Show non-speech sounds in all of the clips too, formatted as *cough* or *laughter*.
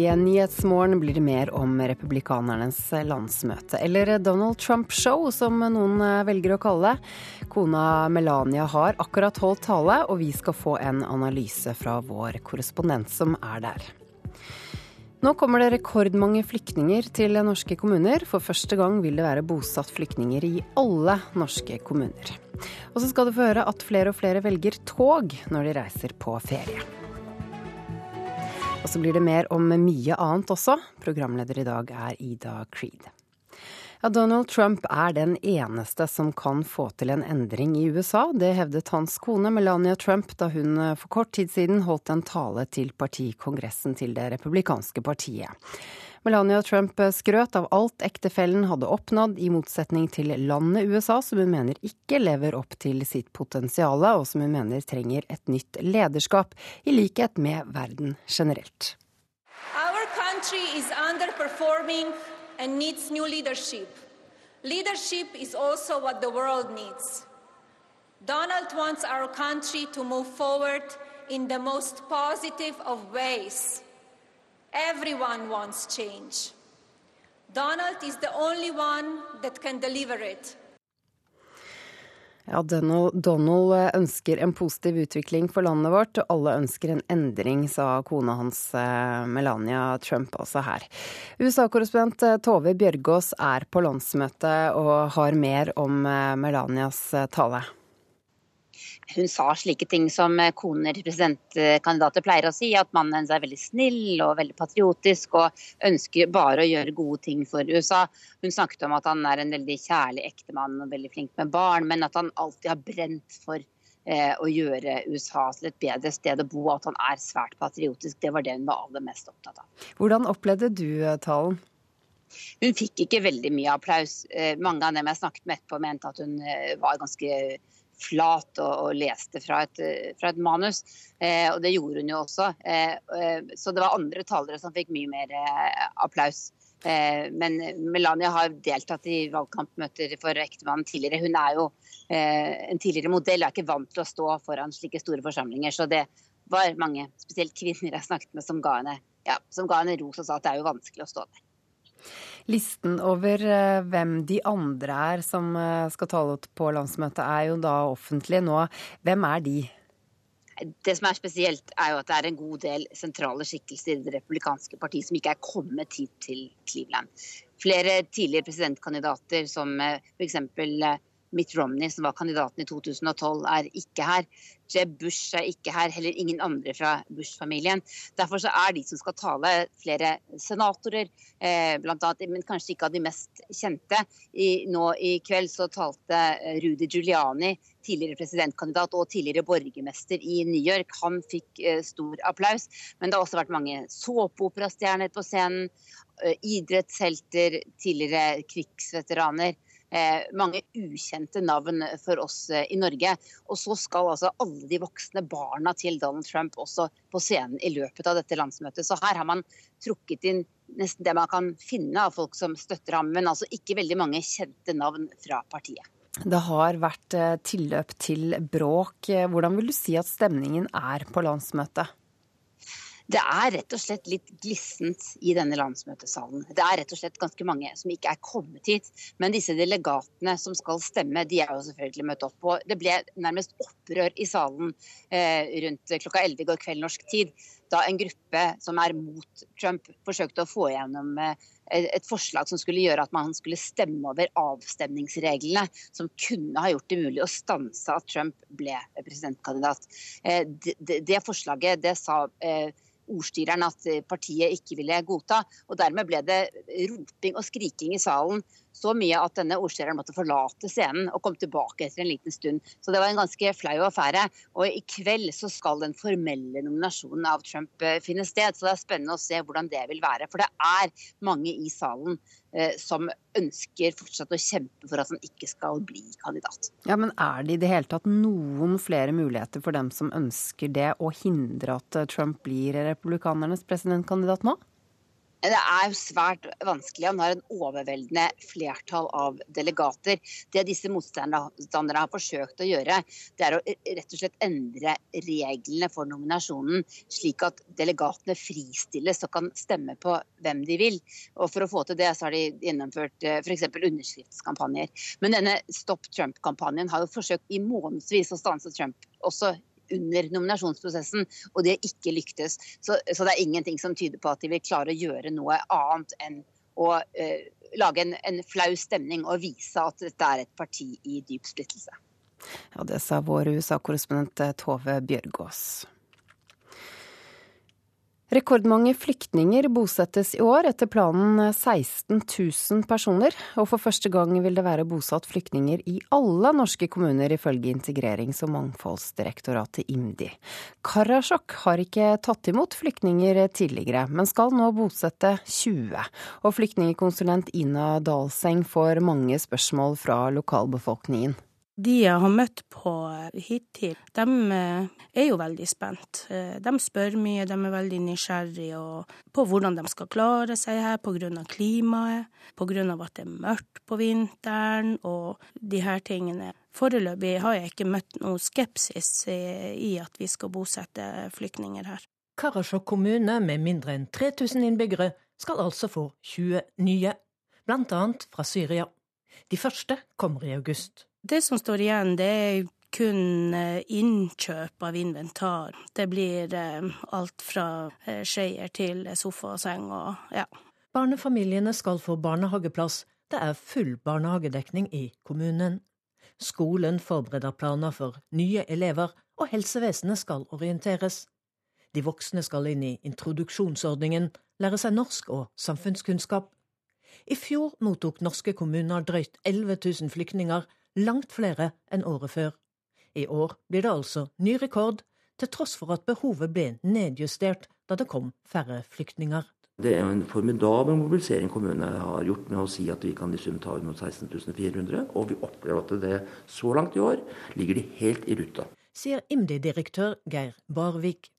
I Nyhetsmorgen blir det mer om republikanernes landsmøte, eller Donald Trump-show, som noen velger å kalle det. Kona Melania har akkurat holdt tale, og vi skal få en analyse fra vår korrespondent som er der. Nå kommer det rekordmange flyktninger til norske kommuner. For første gang vil det være bosatt flyktninger i alle norske kommuner. Og så skal du få høre at flere og flere velger tog når de reiser på ferie. Og så blir det mer om mye annet også. Programleder i dag er Ida Creed. Ja, Donald Trump er den eneste som kan få til en endring i USA. Det hevdet hans kone Melania Trump da hun for kort tid siden holdt en tale til partikongressen til det republikanske partiet. Melania Trump skrøt av alt ektefellen hadde oppnådd, i motsetning til landet USA, som hun mener ikke lever opp til sitt potensial, og som hun mener trenger et nytt lederskap, i likhet med verden generelt. Our country is underperforming and needs new leadership. Leadership is also what the world. Donald wants our country to move forward in the most positive of ways. Everyone wants change. Donald is the only one that can deliver it. Ja, Donald ønsker en positiv utvikling for landet vårt, og alle ønsker en endring, sa kona hans eh, Melania Trump også her. USA-korrespondent eh, Tove Bjørgaas er på landsmøtet og har mer om eh, Melanias tale hun sa slike ting som eh, koner til presidentkandidater pleier å si, at mannen hennes er veldig snill og veldig patriotisk og ønsker bare å gjøre gode ting for USA. Hun snakket om at han er en veldig kjærlig ektemann og veldig flink med barn, men at han alltid har brent for eh, å gjøre USA til et bedre sted å bo, og at han er svært patriotisk. Det var det hun var aller mest opptatt av. Hvordan opplevde du eh, talen? Hun fikk ikke veldig mye applaus. Eh, mange av dem jeg snakket med etterpå, mente at hun var ganske flat og, og leste fra et, fra et manus. Eh, og det gjorde hun jo også. Eh, eh, så det var andre talere som fikk mye mer eh, applaus. Eh, men Melania har deltatt i valgkampmøter for ektemannen tidligere. Hun er jo en tidligere modell, er ikke vant til å stå foran slike store forsamlinger. Så det var mange, spesielt kvinner jeg snakket med, som ga henne, ja, som ga henne ros og sa at det er jo vanskelig å stå der. Listen over eh, hvem de andre er som eh, skal tale på landsmøtet, er jo da offentlig nå. Hvem er de? Det som er spesielt, er jo at det er en god del sentrale skikkelser i det republikanske partiet som ikke er kommet hit til Cleveland. Flere tidligere presidentkandidater, som eh, f.eks. Mitt Romney, som var kandidaten i 2012, er ikke her. Jeb Bush er ikke her, heller ingen andre fra Bush-familien. Derfor er de som skal tale, flere senatorer, eh, blant annet, men kanskje ikke av de mest kjente. I, nå i kveld så talte eh, Rudy Giuliani, tidligere presidentkandidat og tidligere borgermester i New York. Han fikk eh, stor applaus. Men det har også vært mange såpeoperastjerner på scenen. Eh, idrettshelter, tidligere krigsveteraner mange ukjente navn for oss eh, i Norge. Og så skal altså alle de voksne barna til Donald Trump også på scenen i løpet av dette landsmøtet. Så her har man trukket inn nesten det man kan finne av folk som støtter ham, men altså ikke veldig mange kjente navn fra partiet. Det har vært eh, tilløp til bråk. Hvordan vil du si at stemningen er på landsmøtet? Det er rett og slett litt glissent i denne landsmøtesalen. Det er rett og slett ganske mange som ikke er kommet hit. Men disse delegatene som skal stemme, de er jo selvfølgelig møtt opp. på. det ble nærmest opprør i salen eh, rundt klokka 11 i går kveld norsk tid, da en gruppe som er mot Trump, forsøkte å få igjennom eh, et forslag som skulle gjøre at man skulle stemme over avstemningsreglene, som kunne ha gjort det mulig å stanse at Trump ble presidentkandidat. Eh, det, forslaget det sa eh, ordstyreren at partiet ikke ville godta. og Dermed ble det roping og skriking i salen så mye at denne ordstyreren måtte forlate scenen og komme tilbake etter en liten stund. Så det var en ganske flau affære. Og i kveld så skal den formelle nominasjonen av Trump eh, finne sted. Så det er spennende å se hvordan det vil være. For det er mange i salen eh, som ønsker fortsatt å kjempe for at han ikke skal bli kandidat. Ja, Men er det i det hele tatt noen flere muligheter for dem som ønsker det, å hindre at Trump blir republikanernes presidentkandidat nå? Det er jo svært vanskelig. Han har en overveldende flertall av delegater. Det disse motstanderne har forsøkt å gjøre, det er å rett og slett endre reglene for nominasjonen, slik at delegatene fristilles og kan stemme på hvem de vil. Og For å få til det så har de gjennomført eh, f.eks. underskriftskampanjer. Men denne Stopp Trump-kampanjen har jo forsøkt i månedsvis å stanse Trump også under nominasjonsprosessen, og det ikke lyktes. Så, så, det er ingenting som tyder på at de vil klare å gjøre noe annet enn å uh, lage en, en, flau stemning og vise at dette er et parti i dyp splittelse. Ja, Det sa vår USA-korrespondent Tove Bjørgaas. Rekordmange flyktninger bosettes i år, etter planen 16 000 personer. Og for første gang vil det være bosatt flyktninger i alle norske kommuner, ifølge Integrerings- og mangfoldsdirektoratet IMDi. Karasjok har ikke tatt imot flyktninger tidligere, men skal nå bosette 20. Og flyktningkonsulent Ina Dalseng får mange spørsmål fra lokalbefolkningen. De jeg har møtt på hittil, de eh, er jo veldig spent. Eh, de spør mye, de er veldig nysgjerrige på hvordan de skal klare seg her pga. klimaet, pga. at det er mørkt på vinteren og de her tingene. Foreløpig har jeg ikke møtt noe skepsis i at vi skal bosette flyktninger her. Karasjok kommune med mindre enn 3000 innbyggere skal altså få 20 nye, annet fra Syria. De første kommer i august. Det som står igjen, det er kun eh, innkjøp av inventar. Det blir eh, alt fra eh, skeier til sofa og seng og ja. Barnefamiliene skal få barnehageplass. Det er full barnehagedekning i kommunen. Skolen forbereder planer for nye elever, og helsevesenet skal orienteres. De voksne skal inn i introduksjonsordningen, lære seg norsk og samfunnskunnskap. I fjor mottok norske kommuner drøyt 11 000 flyktninger, langt flere enn året før. I år blir det altså ny rekord, til tross for at behovet ble nedjustert da det kom færre flyktninger. Det er en formidabel mobilisering kommunene har gjort med å si at vi kan i sum ta imot 16 400, og vi opplever at det så langt i år ligger de helt i ruta. Sier IMDi-direktør Geir Barvik.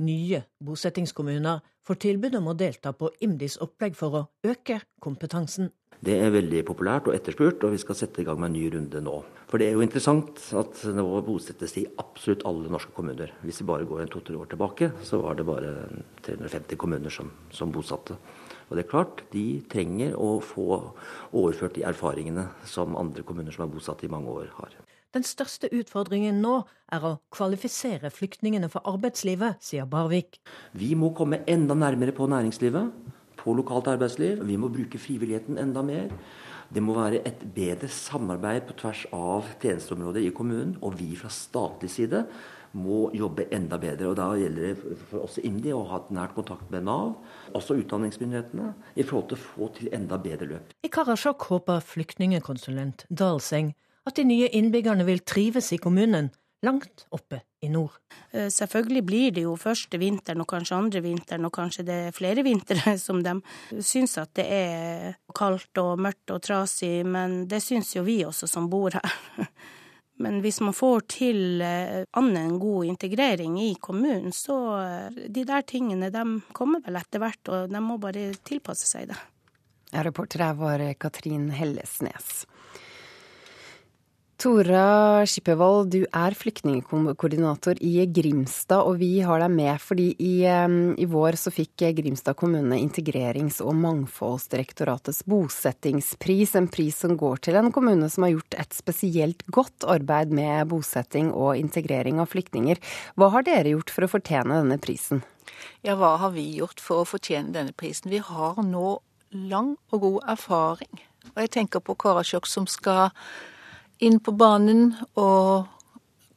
Nye bosettingskommuner får tilbud om å delta på IMDis opplegg for å øke kompetansen. Det er veldig populært og etterspurt, og vi skal sette i gang med en ny runde nå. For det er jo interessant at nå bosettes det i absolutt alle norske kommuner. Hvis vi bare går en to-tre år tilbake, så var det bare 350 kommuner som, som bosatte. Og det er klart, de trenger å få overført de erfaringene som andre kommuner som er bosatt i mange år, har. Den største utfordringen nå er å kvalifisere flyktningene for arbeidslivet, sier Barvik. Vi må komme enda nærmere på næringslivet på lokalt arbeidsliv. Vi må bruke frivilligheten enda mer. Det må være et bedre samarbeid på tvers av tjenesteområder i kommunen. Og vi fra statlig side må jobbe enda bedre. og Da gjelder det for oss i IMDi å ha et nært kontakt med Nav, også utdanningsmyndighetene, i forhold til å få til enda bedre løp. I Karasjok håper flyktningekonsulent Dalseng at de nye innbyggerne vil trives i kommunen langt oppe i nord. Eh, selvfølgelig blir det jo første vinteren og kanskje andre vinteren og kanskje det er flere vintre *laughs* som de syns at det er kaldt og mørkt og trasig, men det syns jo vi også som bor her. *laughs* Men hvis man får til eh, annen enn god integrering i kommunen, så eh, de der tingene de kommer vel etter hvert, og de må bare tilpasse seg det. Reporter her var Katrin Hellesnes. Tora Skippervold, du er flyktningkoordinator i Grimstad, og vi har deg med fordi i, i vår så fikk Grimstad kommune Integrerings- og mangfoldsdirektoratets bosettingspris, en pris som går til en kommune som har gjort et spesielt godt arbeid med bosetting og integrering av flyktninger. Hva har dere gjort for å fortjene denne prisen? Ja, hva har vi gjort for å fortjene denne prisen? Vi har nå lang og god erfaring. Og jeg tenker på Karasjok som skal inn på banen og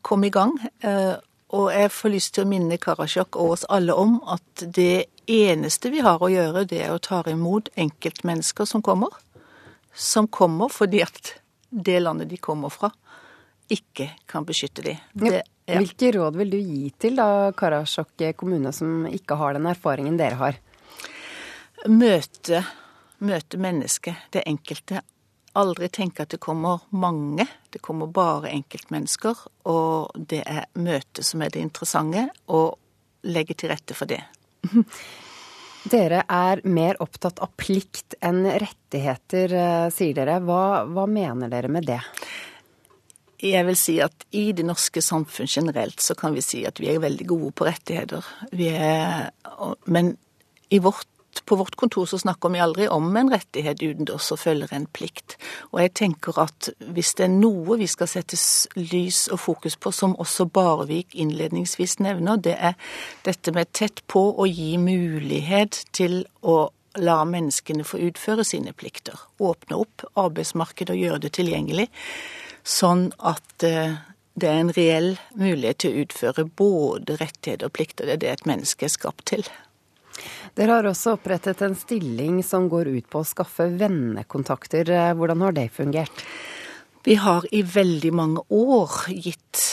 komme i gang. Eh, og jeg får lyst til å minne Karasjok og oss alle om at det eneste vi har å gjøre, det er å ta imot enkeltmennesker som kommer. Som kommer fordi at det landet de kommer fra, ikke kan beskytte dem. Det, ja. Hvilke råd vil du gi til da Karasjok kommune, som ikke har den erfaringen dere har? Møte, møte mennesket, det enkelte aldri tenke at det kommer mange, det kommer bare enkeltmennesker. Og det er møtet som er det interessante, og legge til rette for det. *laughs* Dere er mer opptatt av plikt enn rettigheter, eh, sier dere. Hva, hva mener dere med det? Jeg vil si at i det norske samfunn generelt så kan vi si at vi er veldig gode på rettigheter. Er, men vårt, på vårt kontor så snakker vi aldri om en rettighet uten det også følger en plikt. Og jeg tenker at hvis det er noe vi skal sette lys og fokus på, som også Barvik innledningsvis nevner, det er dette med tett på å gi mulighet til å la menneskene få utføre sine plikter. Åpne opp arbeidsmarkedet og gjøre det tilgjengelig sånn at eh, det er en reell mulighet til å utføre både rettigheter og plikter. Det er det et menneske er skapt til. Dere har også opprettet en stilling som går ut på å skaffe vennekontakter. Hvordan har det fungert? Vi har i veldig mange år gitt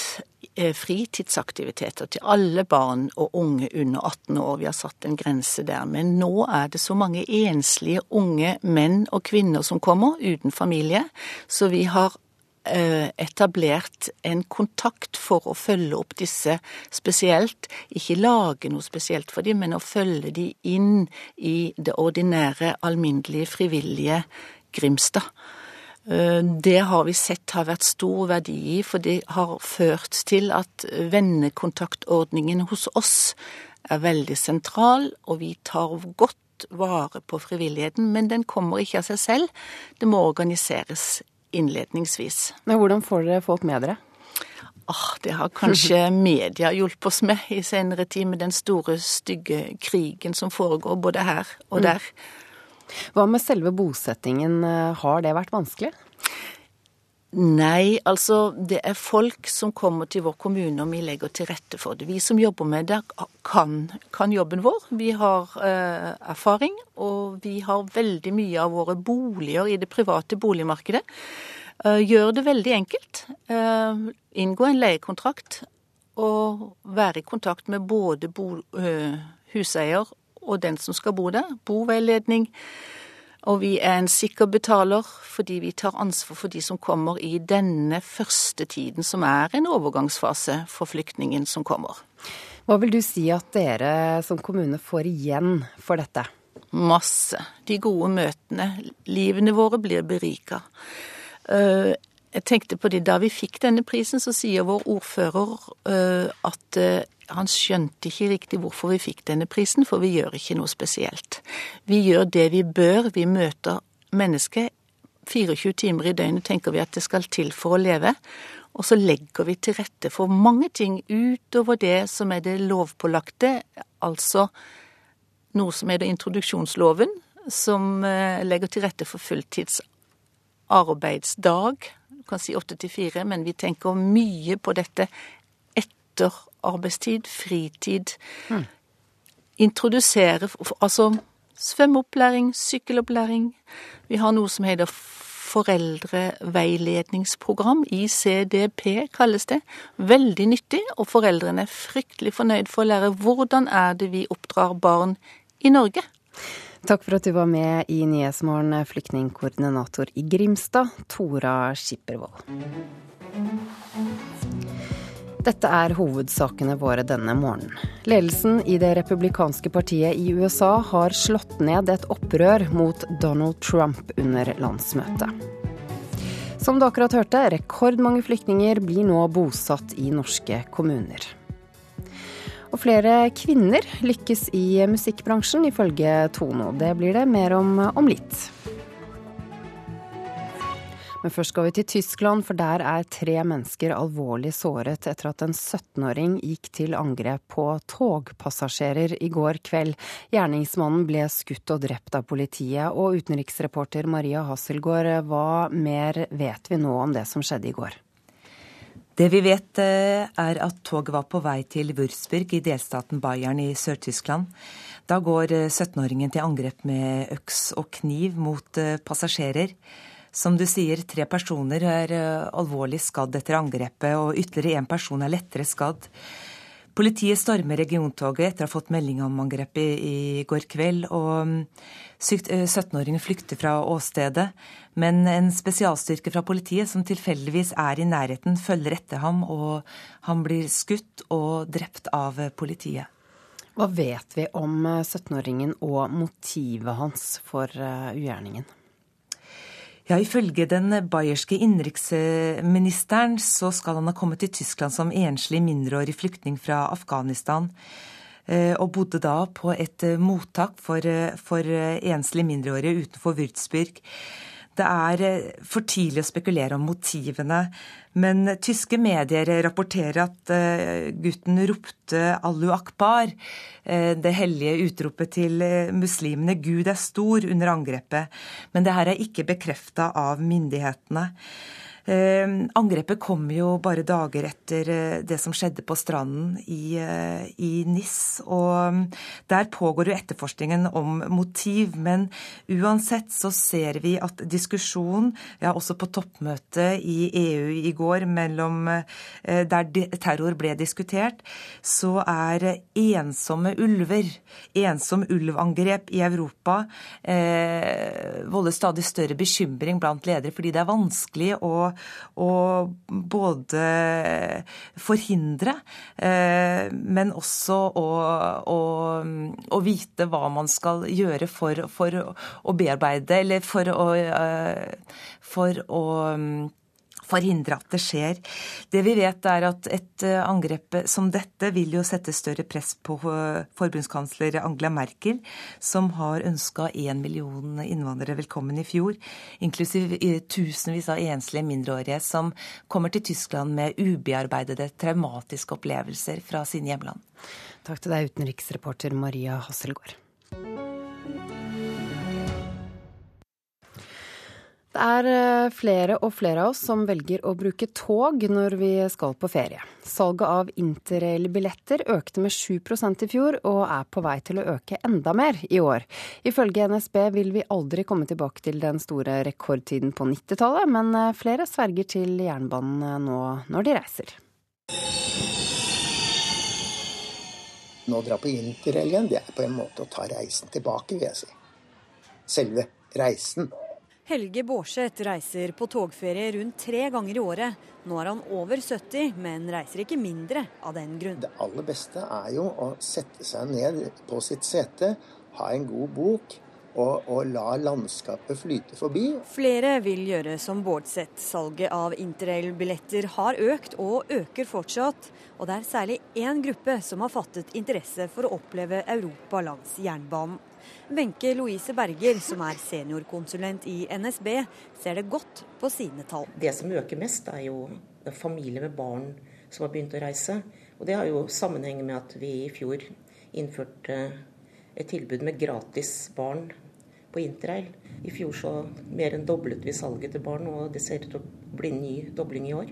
eh, fritidsaktiviteter til alle barn og unge under 18 år. Vi har satt en grense der. Men nå er det så mange enslige unge menn og kvinner som kommer uten familie, så vi har Eh, etablert en kontakt for å følge opp disse spesielt. Ikke lage noe spesielt for dem, men å følge dem inn i det ordinære, alminnelige, frivillige Grimstad. Eh, det har vi sett har vært stor verdi i, for det har ført til at vennekontaktordningen hos oss er veldig sentral, og vi tar godt vare på frivilligheten, men den kommer ikke av seg selv. Det må organiseres innledningsvis. Men hvordan får dere folk med dere? Ah, det har kanskje *laughs* media hjulpet oss med i senere tid, med den store, stygge krigen som foregår både her og mm. der. Hva med selve bosettingen, har det vært vanskelig? Nei, altså det er folk som kommer til vår kommune og vi legger til rette for det. Vi som jobber med det kan, kan jobben vår. Vi har eh, erfaring, og vi har veldig mye av våre boliger i det private boligmarkedet. Eh, gjør det veldig enkelt. Eh, inngå en leiekontrakt og være i kontakt med både bo, eh, huseier og den som skal bo der. Boveiledning og vi er en sikker betaler fordi vi tar ansvar for de som kommer i denne første tiden, som er en overgangsfase for flyktningen som kommer. Hva vil du si at dere som kommune får igjen for dette? Masse. De gode møtene. Livene våre blir berika. Eh, jeg tenkte på det da vi fikk denne prisen, så sier vår ordfører eh, at eh, han skjønte ikke riktig hvorfor vi fikk denne prisen, for vi gjør ikke noe spesielt. Vi gjør det vi bør. Vi møter mennesket 24 timer i døgnet, tenker vi at det skal til for å leve. Og så legger vi til rette for mange ting utover det som er det lovpålagte, altså noe som er det introduksjonsloven, som eh, legger til rette for fulltids arbeidsdag. Du kan si åtte til fire, men vi tenker mye på dette etter arbeidstid, fritid. Mm. Introdusere Altså svømmeopplæring, sykkelopplæring. Vi har noe som heter foreldreveiledningsprogram. ICDP kalles det. Veldig nyttig, og foreldrene er fryktelig fornøyd for å lære hvordan er det vi oppdrar barn i Norge. Takk for at du var med i Nyhetsmorgen, flyktningkoordinator i Grimstad, Tora Skippervold. Dette er hovedsakene våre denne morgenen. Ledelsen i det republikanske partiet i USA har slått ned et opprør mot Donald Trump under landsmøtet. Som du akkurat hørte, rekordmange flyktninger blir nå bosatt i norske kommuner. Og flere kvinner lykkes i musikkbransjen, ifølge Tono. Det blir det mer om om litt. Men først skal vi til Tyskland, for der er tre mennesker alvorlig såret etter at en 17-åring gikk til angrep på togpassasjerer i går kveld. Gjerningsmannen ble skutt og drept av politiet. Og utenriksreporter Maria Hasselgaard, hva mer vet vi nå om det som skjedde i går? Det vi vet, eh, er at toget var på vei til Würzburg i delstaten Bayern i Sør-Tyskland. Da går 17-åringen eh, til angrep med øks og kniv mot eh, passasjerer. Som du sier, tre personer er eh, alvorlig skadd etter angrepet, og ytterligere én person er lettere skadd. Politiet stormer regiontoget etter å ha fått melding om angrepet i går kveld. og 17-åringen eh, flykter fra åstedet, men en spesialstyrke fra politiet som tilfeldigvis er i nærheten, følger etter ham, og han blir skutt og drept av politiet. Hva vet vi om 17-åringen og motivet hans for ugjerningen? Ja, Ifølge den bayerske innenriksministeren så skal han ha kommet til Tyskland som enslig mindreårig flyktning fra Afghanistan. Eh, og bodde da på et eh, mottak for, eh, for enslige mindreårige utenfor Würzburg. Det er for tidlig å spekulere om motivene, men tyske medier rapporterer at gutten ropte 'Allu akbar', det hellige utropet til muslimene 'Gud er stor' under angrepet. Men det her er ikke bekrefta av myndighetene. Ehm, angrepet kom jo bare dager etter eh, det som skjedde på stranden i, eh, i NIS. Og mm, der pågår jo etterforskningen om motiv. Men uansett så ser vi at diskusjon, ja også på toppmøtet i EU i går mellom eh, der terror ble diskutert, så er ensomme ulver, ensom ulvangrep i Europa, eh, volder stadig større bekymring blant ledere, fordi det er vanskelig å å både forhindre, eh, men også å, å, å, vite hva man skal gjøre for, for å bearbeide, eller for å, eh, for å forhindre at det skjer. Det vi vet er at et eh, angrep som dette vil jo sette større press på eh, forbundskansler Angela Merkel, som har ønska én million innvandrere velkommen i fjor, inklusiv eh, tusenvis av enslige mindreårige som kommer til Tyskland med ubearbeidede traumatiske opplevelser fra sine hjemland. Takk til deg, utenriksreporter Maria Hasselgaard. Det er eh, flere og flere av oss som velger å bruke tog når vi skal på ferie. Salget av interrail-billetter økte med 7% i fjor, og er på vei til å øke enda mer i år. Ifølge NSB vil vi aldri komme tilbake til den store rekordtiden på 90-tallet, men eh, flere sverger til jernbanen eh, nå når de reiser. Nå dra på interrail igjen, det er på en måte å ta reisen tilbake, vil jeg si. Selve reisen. Helge Bårdseth reiser på togferie rundt tre ganger i året. Nå er han over 70, men reiser ikke mindre av den grunn. Det aller beste er jo å sette seg ned på sitt sete, ha en god bok og, og la landskapet flyte forbi. Flere vil gjøre som Bårdseth. Salget av interrail-billetter har økt og øker fortsatt. Og det er særlig én gruppe som har fattet interesse for å oppleve Europa langs jernbanen. Wenche Louise Berger, som er seniorkonsulent i NSB, ser det godt på sine tall. Det som øker mest, er jo familier med barn som har begynt å reise. Og Det har jo sammenheng med at vi i fjor innførte et tilbud med gratis barn på interrail. I fjor så mer enn doblet vi salget til barn, og det ser ut til å bli ny dobling i år.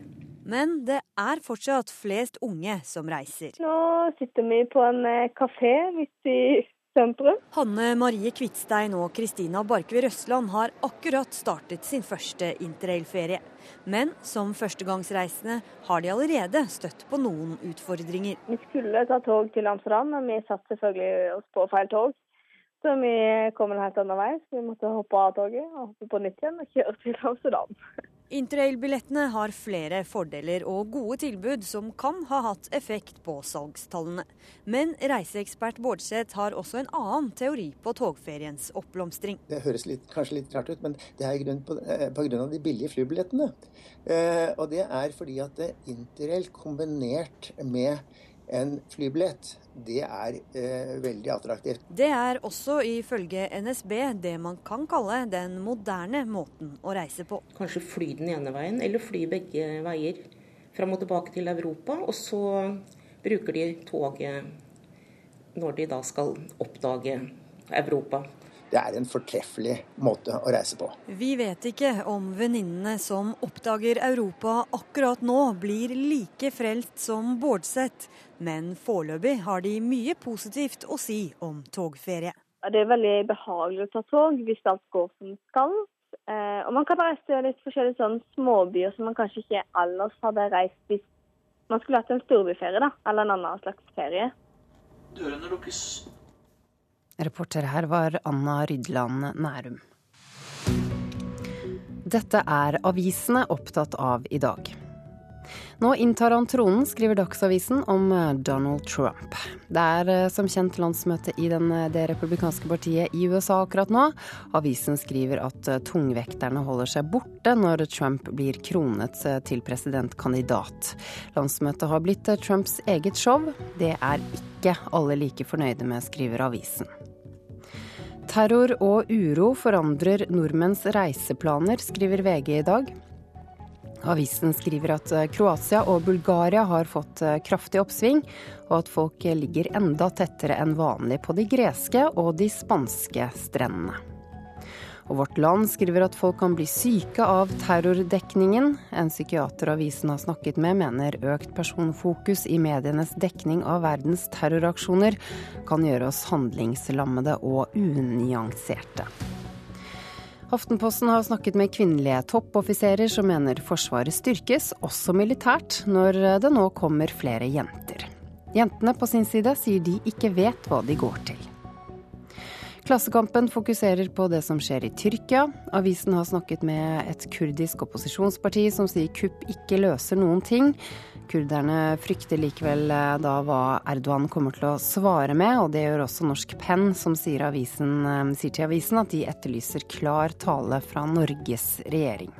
Men det er fortsatt flest unge som reiser. Nå sitter vi på en eh, kafé midt i sentrum. Hanne Marie Kvitstein og Kristina Barkve Røsland har akkurat startet sin første interrailferie. Men som førstegangsreisende har de allerede støtt på noen utfordringer. Vi skulle ta tog til Amsterdam, men vi satt selvfølgelig oss på feil tog. Så vi kom en helt annen vei, så vi måtte hoppe av toget og hoppe på nytt igjen og kjøre til Amsterdam. Interrail-billettene har flere fordeler og gode tilbud som kan ha hatt effekt på salgstallene. Men reiseekspert Bårdseth har også en annen teori på togferiens oppblomstring. Det høres litt, kanskje litt rart ut, men det er grunn eh, på grunn av de billige flybillettene. Eh, og det er fordi at interrail kombinert med en flybillett, det er eh, veldig attraktivt. Det er også ifølge NSB det man kan kalle den moderne måten å reise på. Kanskje fly den ene veien, eller fly begge veier fram og tilbake til Europa. Og så bruker de toget når de da skal oppdage Europa det er en fortreffelig måte å reise på. Vi vet ikke om venninnene som oppdager Europa akkurat nå, blir like frelst som Bårdseth, men foreløpig har de mye positivt å si om togferie. Det er veldig behagelig å ta tog hvis alt går som skal. Eh, og man kan reise til litt forskjellige sånne småbyer som man kanskje ikke ellers hadde reist hvis man skulle hatt en storbyferie, da, eller en annen slags ferie. Dørene lukkes Reporter her var Anna Rydland Nærum. Dette er avisene opptatt av i dag. Nå inntar han tronen, skriver Dagsavisen om eh, Donald Trump. Det er eh, som kjent landsmøte i den, eh, det republikanske partiet i USA akkurat nå. Avisen skriver at tungvekterne holder seg borte når Trump blir kronet til presidentkandidat. Landsmøtet har blitt Trumps eget show. Det er ikke alle like fornøyde med, skriver avisen. Terror og uro forandrer nordmenns reiseplaner, skriver VG i dag. Avisen skriver at eh, Kroatia og Bulgaria har fått eh, kraftig oppsving, og at folk ligger enda tettere enn vanlig på de greske og de spanske strendene. Og Vårt Land skriver at folk kan bli syke av terrordekningen. En psykiater avisen har snakket med, mener økt personfokus i medienes dekning av verdens terroraksjoner kan gjøre oss handlingslammede og unyanserte. Aftenposten har snakket med kvinnelige toppoffiserer som mener Forsvaret styrkes, også militært, når det nå kommer flere jenter. Jentene på sin side sier de ikke vet hva de går til. Klassekampen fokuserer på det som skjer i Tyrkia. Avisen har snakket med et kurdisk opposisjonsparti som sier kupp ikke løser noen ting. Kurderne frykter likevel eh, da hva Erdogan kommer til å svare med, og det gjør også Norsk Penn, som sier, avisen, eh, sier til avisen at de etterlyser klar tale fra Norges regjering.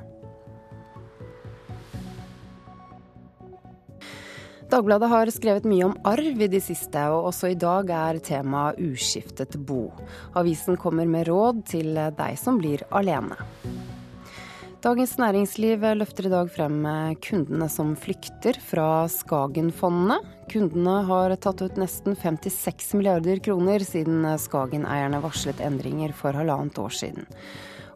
Dagbladet har skrevet mye om arv i det siste, og også i dag er temaet uskiftet bo. Avisen kommer med råd til deg som blir alene. Dagens Næringsliv løfter i dag frem kundene som flykter fra Skagen-fondene. Kundene har tatt ut nesten 56 milliarder kroner siden Skagen-eierne varslet endringer for halvannet år siden.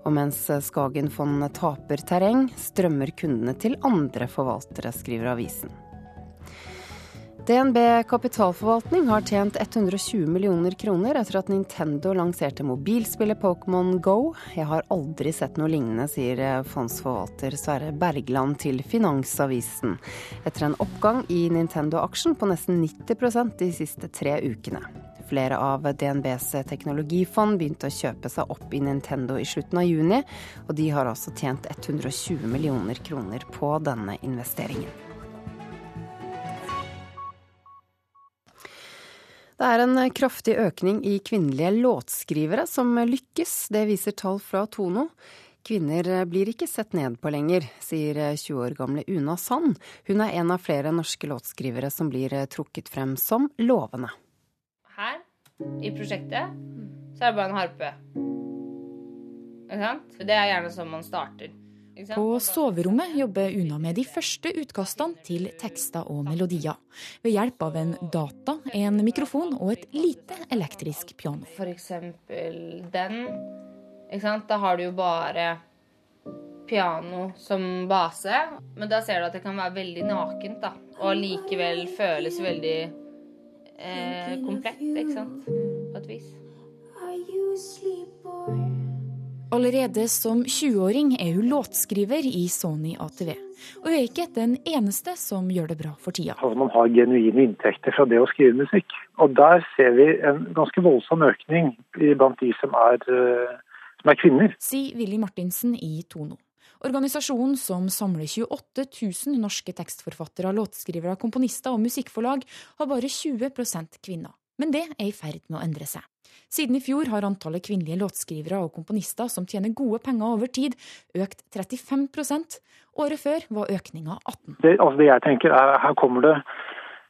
Og mens Skagen-fondene taper terreng, strømmer kundene til andre forvaltere, skriver avisen. DNB kapitalforvaltning har tjent 120 millioner kroner etter at Nintendo lanserte mobilspillet Pokémon Go. Jeg har aldri sett noe lignende, sier fondsforvalter Sverre Bergland til Finansavisen. Etter en oppgang i Nintendo-aksjen på nesten 90% de siste tre ukene. Flere av DNBs teknologifond begynte å kjøpe seg opp i Nintendo i slutten av juni, og de har altså tjent 120 millioner kroner på denne investeringen. Det er en kraftig økning i kvinnelige låtskrivere som lykkes. Det viser tall fra Tono. Kvinner blir ikke sett ned på lenger, sier 20 år gamle Una Sand. Hun er en av flere norske låtskrivere som blir trukket frem som lovende. Her i prosjektet så er det bare en harpe. Det er gjerne sånn man starter. På soverommet jobber Una med de første utkastene til tekster og melodier. Ved hjelp av en data, en mikrofon og et lite elektrisk piano. For eksempel den. Da har du jo bare piano som base. Men da ser du at det kan være veldig nakent, da. Og likevel føles veldig eh, komplett, ikke sant. På et vis. Are you Allerede som 20-åring er hun låtskriver i Sony ATV. Og hun er ikke den eneste som gjør det bra for tida. Altså man har genuine inntekter fra det å skrive musikk. Og der ser vi en ganske voldsom økning blant de som er, eh, som er kvinner. Sier Willy Martinsen i Tono. Organisasjonen som samler 28 000 norske tekstforfattere, låtskrivere, komponister og musikkforlag, har bare 20 kvinner. Men det er i ferd med å endre seg. Siden i fjor har antallet kvinnelige låtskrivere og komponister som tjener gode penger over tid, økt 35% Året før var økninga 18 det, altså det jeg tenker er Her kommer det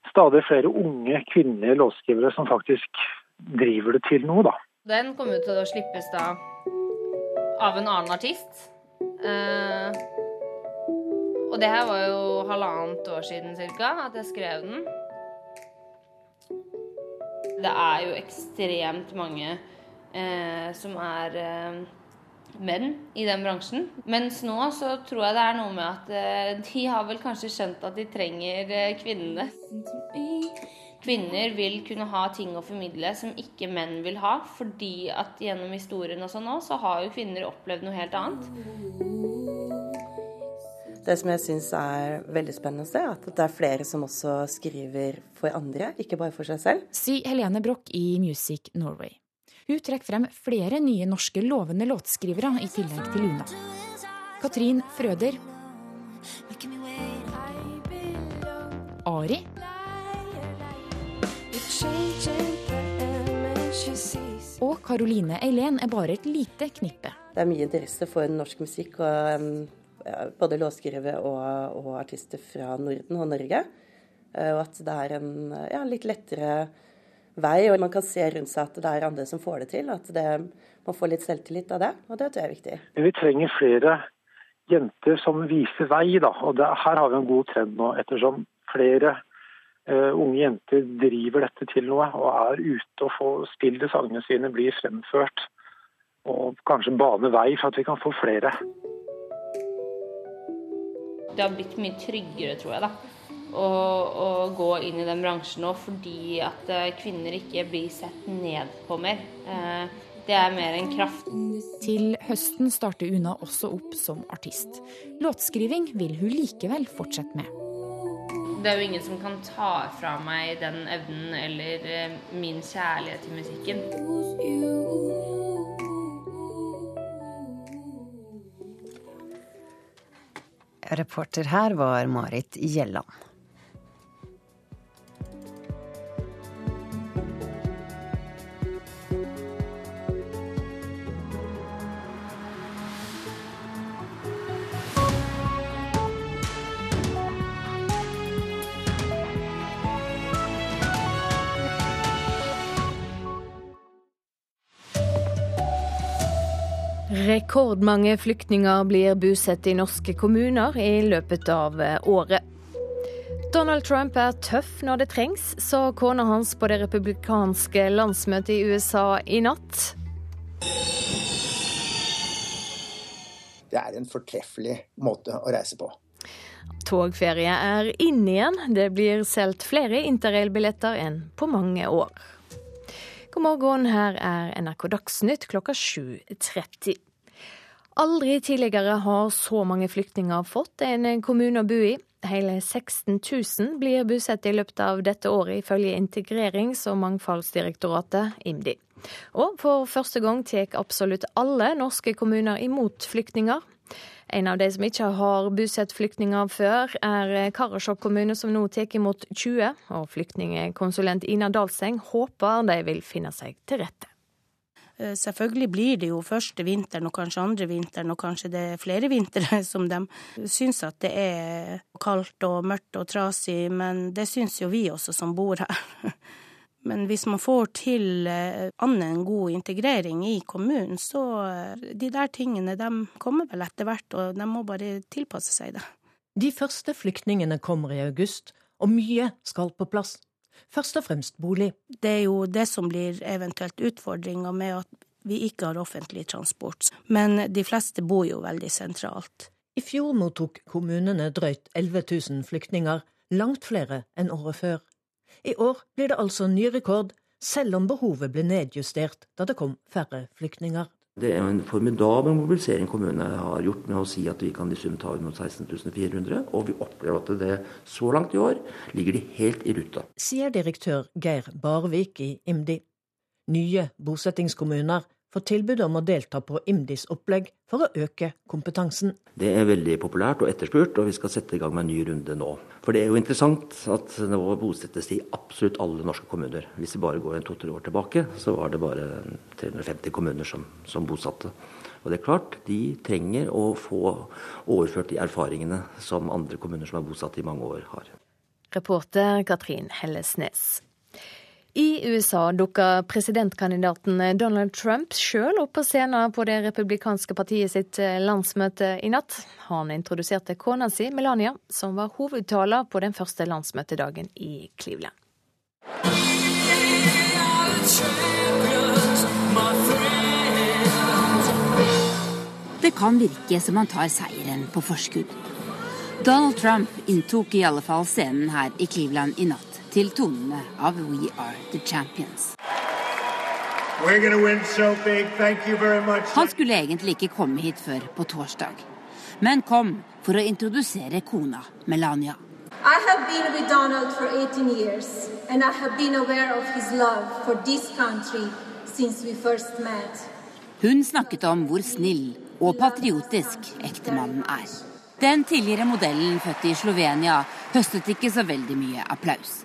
stadig flere unge kvinnelige låtskrivere som faktisk driver det til noe, da. Den kommer til å slippes da av en annen artist. Uh, og det her var jo halvannet år siden cirka at jeg skrev den. Det er jo ekstremt mange eh, som er eh, menn i den bransjen. Mens nå så tror jeg det er noe med at eh, de har vel kanskje skjønt at de trenger eh, kvinnene. Kvinner vil kunne ha ting å formidle som ikke menn vil ha. Fordi at gjennom historien og sånn nå, så har jo kvinner opplevd noe helt annet. Det som jeg syns er veldig spennende å se, er at det er flere som også skriver for andre, ikke bare for seg selv. Sier Helene Broch i Music Norway. Hun trekker frem flere nye norske lovende låtskrivere i tillegg til Luna. Katrin Frøder. Ari. Og Karoline Eileen er bare et lite knippe. Det er mye interesse for norsk musikk, og både låtskrivere og, og, artister fra Norden og Norge. Eh, og at det er en ja, litt lettere vei, og man kan se rundt seg at det er andre som får det til. At det, man får litt selvtillit av det, og det tror jeg er viktig. Vi trenger flere jenter som viser vei, da. Og det, her har vi en god trend nå, ettersom flere uh, unge jenter driver dette til noe og er ute og får spille sangene sine blir fremført. Og kanskje bane vei for at vi kan få flere. Det har blitt mye tryggere, tror jeg, da å, å, gå inn i den bransjen nå fordi at eh, kvinner ikke blir sett ned på mer. Eh, det er mer en kraft. Til høsten starter Una også opp som artist. Låtskriving vil hun likevel fortsette med. Det er jo ingen som kan ta fra meg den evnen eller eh, min kjærlighet til musikken. Reporter her var Marit Gjelland. Rekordmange flyktninger blir bosatt i norske kommuner i løpet av eh, året. Donald Trump er tøff når det trengs, sa kona hans på det republikanske landsmøtet i USA i natt. Det er en fortreffelig måte å reise på. Togferie er inn igjen. Det blir solgt flere interrail-billetter enn på mange år. God morgen, her er NRK Dagsnytt klokka 7.30. Aldri tidligere har så mange flyktninger fått en kommune å bo i. Hele 16 000 blir bosatt i løpet av dette året, ifølge Integrerings- og mangfoldsdirektoratet, IMDi. Og for første gang tar absolutt alle norske kommuner imot flyktninger. En av de som ikke har bosatt flyktninger før, er Karasjok kommune, som nå tar imot 20. Og flyktningkonsulent Ina Dalseng håper de vil finne seg til rette. Eh, selvfølgelig blir det jo første vinteren og kanskje andre vinteren og kanskje det er flere vintre *laughs* som de syns at det er kaldt og mørkt og trasig, men det syns jo vi også som bor her. *laughs* Men hvis man får til eh, annen god integrering i kommunen, så eh, de der tingene de kommer vel etter hvert, og de må bare tilpasse seg det. De første flyktningene kommer i august, og mye skal på plass. Først og fremst bolig. Det er jo det som blir eventuelt utfordringa med at vi ikke har offentlig transport. Men de fleste bor jo veldig sentralt. I fjor mottok kommunene drøyt 11 000 flyktninger, langt flere enn året før. I år blir det altså ny rekord, selv om behovet ble nedjustert da det kom færre flyktninger. Det er en formidabel mobilisering kommunene har gjort med å si at vi kan i sum ta imot 16.400, Og vi opplever at det så langt i år ligger de helt i ruta. Sier direktør Geir Barvik i IMDi. Nye bosettingskommuner får tilbud om å delta på IMDis opplegg for å øke kompetansen. Det er veldig populært og etterspurt, og vi skal sette i gang med en ny runde nå. For det er jo interessant at nå bosettes det i absolutt alle norske kommuner. Hvis vi bare går en to-tre år tilbake, så var det bare 350 kommuner som, som bosatte. Og det er klart, de trenger å få overført de erfaringene som andre kommuner som er bosatt i mange år, har. Reporter Katrin Hellesnes. I USA dukka presidentkandidaten Donald Trump sjøl opp på scenen på det republikanske partiet sitt eh, landsmøte i natt. Han introduserte kona si, Melania, som var hovedtaler på den første landsmøtedagen i Cleveland. Det kan virke som han tar seieren på forskudd. Donald Trump inntok i alle fall scenen her i Cleveland i natt til tonene av We Are The Champions. So Han skulle egentlig ikke komme hit før på torsdag, men kom for å introdusere kona Melania. I have been with Donald for 18 years, and I have been aware of his love for this country since we first met. Hun snakket om hvor snill og patriotisk ektemannen er. Den tidligere modellen, født i Slovenia, høstet ikke så veldig mye applaus.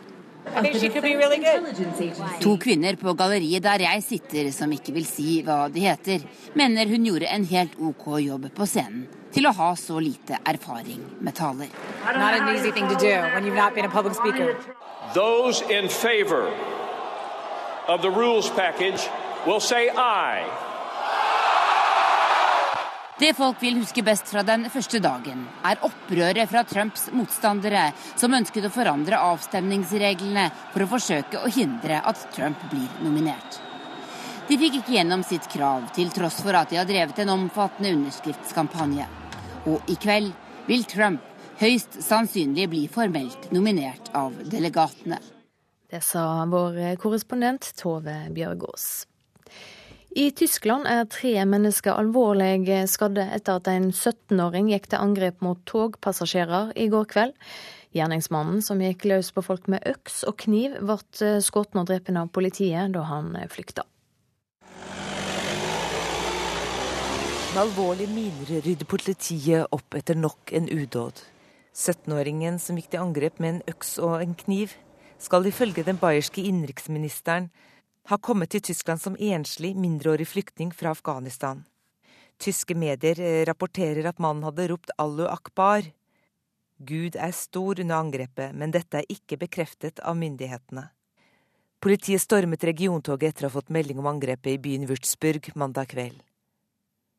To kvinner på galleriet der jeg sitter, som ikke vil si hva de heter, mener hun gjorde en helt OK jobb på scenen til å ha så lite erfaring med taler. Those in favor of the rules package will say aye. Det folk vil huske best fra den første dagen, er opprøret fra Trumps motstandere, som ønsket å forandre avstemningsreglene for å forsøke å hindre at Trump blir nominert. De fikk ikke gjennom sitt krav, til tross for at de har drevet en omfattende underskriftskampanje. Og i kveld vil Trump høyst sannsynlig bli formelt nominert av delegatene. Det sa vår korrespondent Tove Bjørgaas. I Tyskland er tre mennesker alvorlig skadde etter at en 17-åring gikk til angrep mot togpassasjerer i går kveld. Gjerningsmannen, som gikk løs på folk med øks og kniv, ble skutt og drept av politiet da han flykta. Med alvorlige miner rydder politiet opp etter nok en udåd. 17-åringen som gikk til angrep med en øks og en kniv, skal ifølge den bayerske innenriksministeren har kommet til Tyskland som enslig mindreårig flyktning fra Afghanistan. Tyske medier eh, rapporterer at mannen hadde ropt 'Allu akbar'. Gud er stor under angrepet, men dette er ikke bekreftet av myndighetene. Politiet stormet regiontoget etter å ha fått melding om angrepet i byen Würzburg mandag kveld.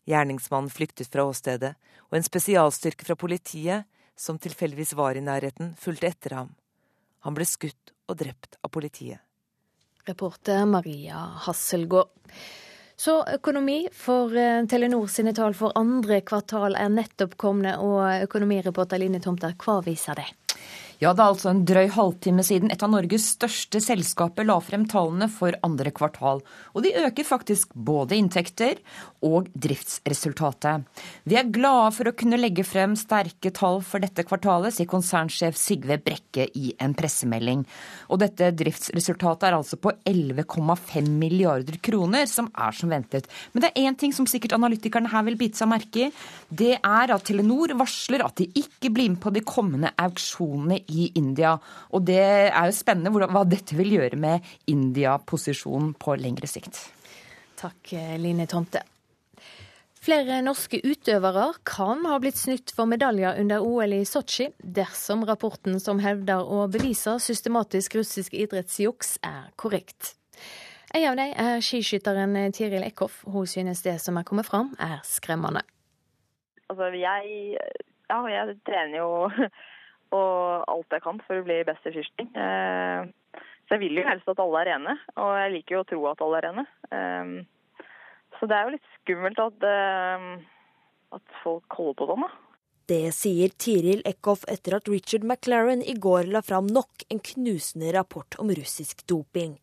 Gjerningsmannen flyktet fra åstedet, og en spesialstyrke fra politiet, som tilfeldigvis var i nærheten, fulgte etter ham. Han ble skutt og drept av politiet. Reporter Maria Hasselgaard. Så økonomi, for eh, Telenor sine tall for andre kvartal er nettopp komne, og økonomireporter Line Tomter, hva viser det? Ja, det er altså en drøy halvtime siden et av Norges største selskaper la frem tallene for andre kvartal. Og de øker faktisk både inntekter og driftsresultatet. Vi er glade for å kunne legge frem sterke tall for dette kvartalet, sier konsernsjef Sigve Brekke i en pressemelding. Og dette driftsresultatet er altså på 11,5 milliarder kroner, som er som ventet. Men det er én ting som sikkert analytikerne her vil bite seg merke i. Det er at Telenor varsler at de ikke blir med på de kommende auksjonene i India. Og det er jo spennende hva dette vil gjøre med India-posisjonen på lengre sikt. Takk, Line Tomte. Flere norske utøvere kan ha blitt snytt for medaljer under OL i Sotsji, dersom rapporten som hevder å bevise systematisk russisk idrettsjuks, er korrekt. En av dem er skiskytteren Tiril Eckhoff. Hun synes det som er kommet fram, er skremmende. Altså, jeg, ja, jeg trener jo og alt jeg kan for å bli best i skiskyting. Eh, så jeg vil jo helst at alle er rene, og jeg liker jo å tro at alle er rene. Eh, så det er jo litt skummelt at, eh, at folk holder på sånn, da. Det sier Tiril Eckhoff etter at Richard McLaren i går la fram nok en knusende rapport om russisk doping.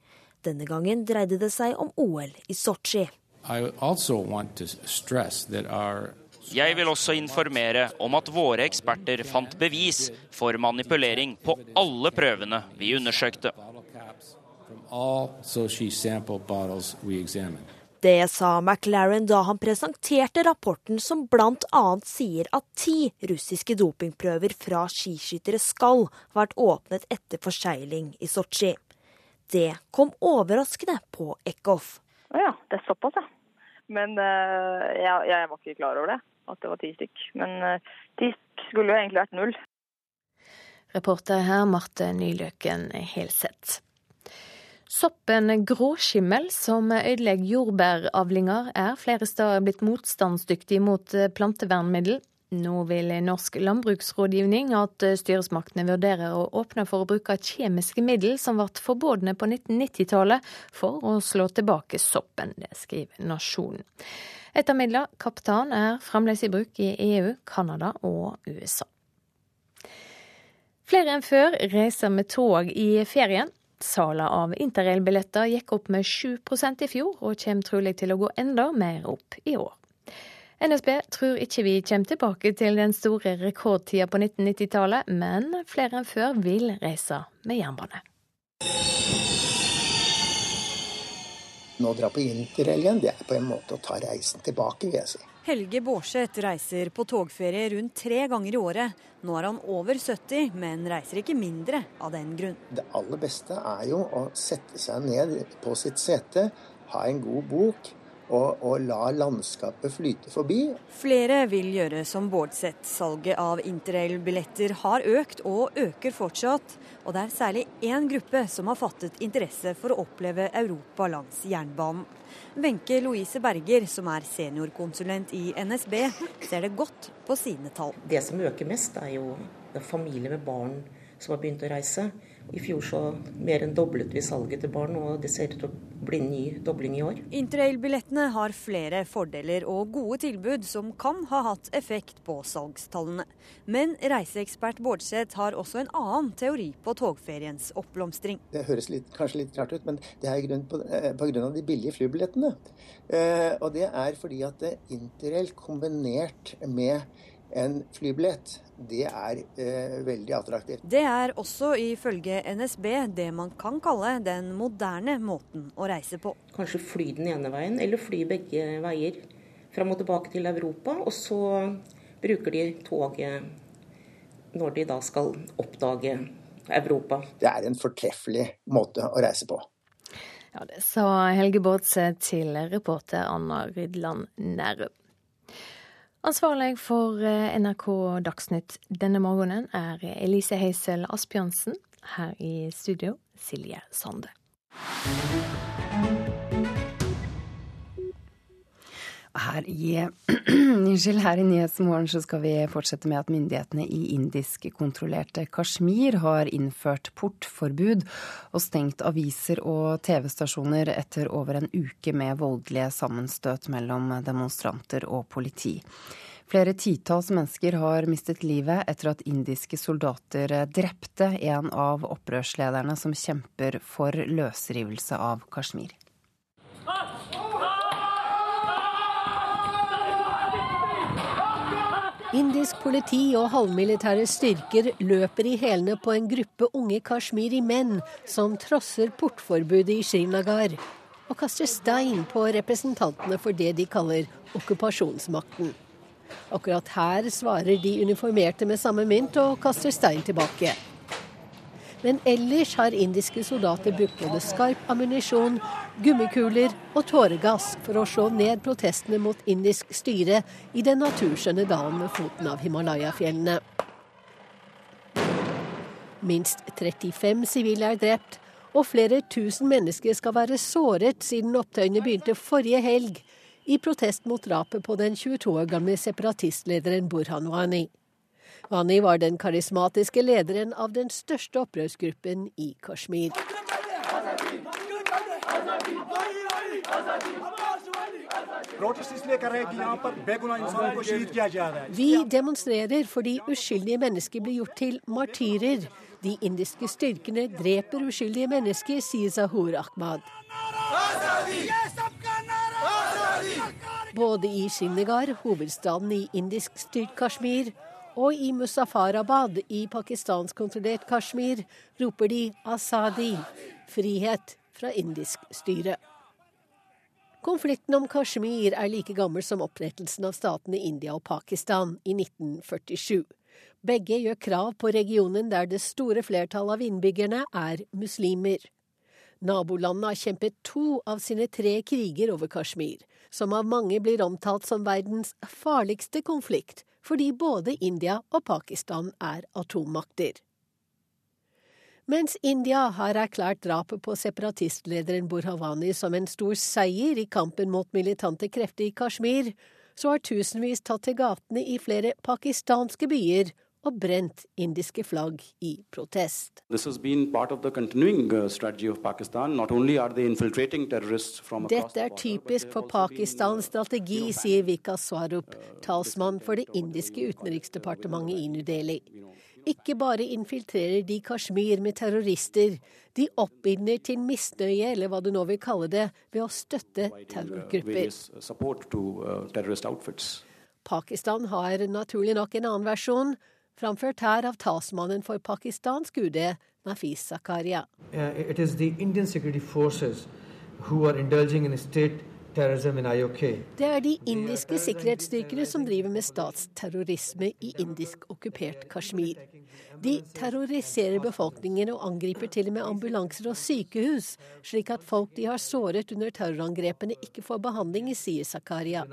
Denne gangen dreide det seg om OL i Sotsji. I also want to stress that our jeg vil også informere om at våre eksperter fant bevis for manipulering på alle prøvene vi undersøkte. Det sa McLaren da han presenterte rapporten som bl.a. sier at ti russiske dopingprøver fra skiskyttere skal ha vært åpnet etter forseiling i Sotsji. Det kom overraskende på Eckhoff. Å ja, det er såpass, ja. Men uh, jeg, jeg var ikke klar over det at det var ti stykk. Men eh, ti skulle jo egentlig vært null. Reporter her Marte Nyløken Helseth. Soppen gråskimmel, som ødelegger jordbæravlinger, er flere steder blitt motstandsdyktig mot eh, plantevernmiddel. Nå vil Norsk landbruksrådgivning at styresmaktene vurderer å åpne for å bruke kjemiske middel som ble forbudne på 1990-tallet, for å slå tilbake soppen. Det skriver Nasjonen. Et av midlene, Kaptan, er fremdeles i bruk i EU, Canada og USA. Flere enn før reiser med tog i ferien. Salget av interrailbilletter gikk opp med 7% i fjor, og kommer trolig til å gå enda mer opp i år. NSB tror ikke vi kommer tilbake til den store rekordtida på 1990-tallet, men flere enn før vil reise med jernbane. Nå dra på interrail det er på en måte å ta reisen tilbake, vil jeg si. Helge Bårdseth reiser på togferie rundt tre ganger i året. Nå er han over 70, men reiser ikke mindre av den grunn. Det aller beste er jo å sette seg ned på sitt sete, ha en god bok og, og, la landskapet flyte forbi. Flere vil gjøre som Bårdseth. Salget av interrail-billetter har økt og øker fortsatt. Og det er særlig én gruppe som har fattet interesse for å oppleve Europa langs jernbanen. Wenche Louise Berger, som er seniorkonsulent i NSB, ser det godt på sine tall. Det som øker mest, er jo familier med barn som har begynt å reise. I fjor så mer enn doblet vi salget til barn, og det ser ut til å bli ny dobling i år. Interrail-billettene har flere fordeler og gode tilbud som kan ha hatt effekt på salgstallene. Men reiseekspert Bårdseth har også en annen teori på togferiens oppblomstring. Det høres litt, kanskje litt rart ut, men det er grunn på, eh, på grunn av de billige flybillettene. Eh, og det er fordi at interrail kombinert med en flybillett, det er eh, veldig attraktivt. Det er også ifølge NSB det man kan kalle den moderne måten å reise på. Kanskje fly den ene veien, eller fly begge veier. Fram og tilbake til Europa, og så bruker de toget når de da skal oppdage Europa. Det er en fortreffelig måte å reise på. Ja, Det sa Helge Bårdse til reporter Anna Rydland Nærum. Ansvarlig for eh, NRK Dagsnytt denne morgenen er Elise Heisel Asbjørnsen. Her i studio Silje Sande. Her i, *clears throat* her i Nyhetsmorgen så skal vi fortsette med at myndighetene i indisk-kontrollerte Kashmir har innført portforbud og stengt aviser og TV-stasjoner etter over en uke med voldelige sammenstøt mellom demonstranter og politi. Flere titalls mennesker har mistet livet etter at indiske soldater drepte en av opprørslederne som kjemper for løsrivelse av Kashmir. Indisk politi og halvmilitære styrker løper i hælene på en gruppe unge kashmiri-menn som trosser portforbudet i Srinagar, og kaster stein på representantene for det de kaller okkupasjonsmakten. Akkurat her svarer de uniformerte med samme mynt og kaster stein tilbake. Men ellers har indiske soldater brukt både skarp ammunisjon, gummikuler og tåregass for å slå ned protestene mot indisk styre i den naturskjønne dalen ved foten av Himalaya-fjellene. Minst 35 sivile er drept, og flere tusen mennesker skal være såret siden opptøyene begynte forrige helg, i protest mot drapet på den 22 år gamle separatistlederen Burhan Wani var den karismatiske lederen av den største opprørsgruppen i Kashmir. Vi demonstrerer fordi uskyldige mennesker blir gjort til martyrer. De indiske styrkene dreper uskyldige mennesker, sier Zahur Ahmad. Både i Shinnegar, hovedstaden i indisk-styrt Kashmir, og i Musafarabad i pakistansk-kontrollert Kashmir roper de 'Asadi', frihet fra indisk styre. Konflikten om Kashmir er like gammel som opprettelsen av statene India og Pakistan i 1947. Begge gjør krav på regionen der det store flertallet av innbyggerne er muslimer. Nabolandene har kjempet to av sine tre kriger over Kashmir, som av mange blir omtalt som verdens farligste konflikt, fordi både India og Pakistan er atommakter. Mens India har erklært drapet på separatistlederen Burhavani som en stor seier i kampen mot militante krefter i Kashmir, så har tusenvis tatt til gatene i flere pakistanske byer og brent indiske flagg i protest. Uh, Dette er typisk for Pakistans strategi, sier Vikas Swarup, talsmann for det indiske utenriksdepartementet i New Delhi. Ikke bare infiltrerer de Kashmir med terrorister, de oppildner til misnøye, eller hva du nå vil kalle det, ved å støtte uh, terrorgrupper. Uh, Pakistan har naturlig nok en annen versjon framført her av talsmannen for pakistansk UD, Nafis Zakaria. Uh, det er de indiske sikkerhetsstyrkene som driver med statsterrorisme i indisk okkupert Kashmir. De terroriserer befolkningen og angriper til og med ambulanser og sykehus, slik at folk de har såret under terrorangrepene, ikke får behandling, sier Zakaria.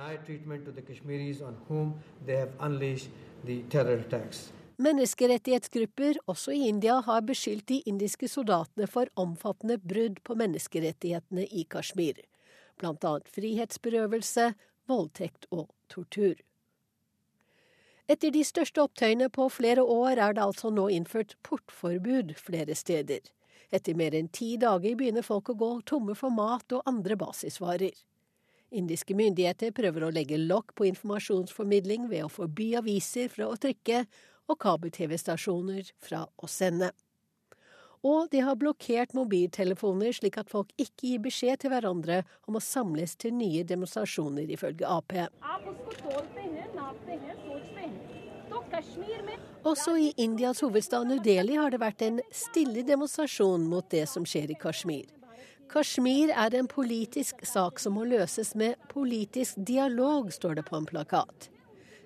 Menneskerettighetsgrupper, også i India, har beskyldt de indiske soldatene for omfattende brudd på menneskerettighetene i Kashmir bl.a. frihetsberøvelse, voldtekt og tortur. Etter de største opptøyene på flere år er det altså nå innført portforbud flere steder. Etter mer enn ti dager begynner folk å gå tomme for mat og andre basisvarer. Indiske myndigheter prøver å legge lokk på informasjonsformidling ved å forby aviser fra å trykke og kabel-TV-stasjoner fra å sende. Og de har blokkert mobiltelefoner slik at folk ikke gir beskjed til hverandre om å samles til nye demonstrasjoner, ifølge Ap. Også i Indias hovedstad New Delhi har det vært en stille demonstrasjon mot det som skjer i Kashmir. Kashmir er en politisk sak som må løses med politisk dialog, står det på en plakat.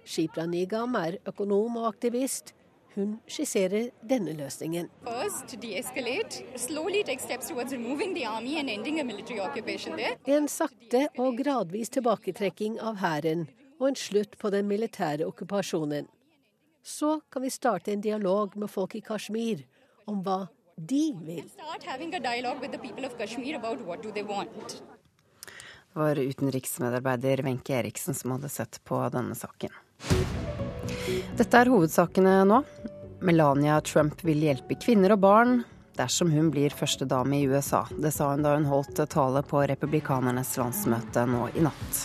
Shipra Nigam er økonom og aktivist. Hun skisserer denne løsningen. En sakte og gradvis tilbaketrekking av hæren og en slutt på den militære okkupasjonen. Så kan vi starte en dialog med folk i Kashmir om hva de vil. Det var utenriksmedarbeider Wenche Eriksen som hadde sett på denne saken. Dette er hovedsakene nå. Melania Trump vil hjelpe kvinner og barn dersom hun blir førstedame i USA. Det sa hun da hun holdt tale på republikanernes landsmøte nå i natt.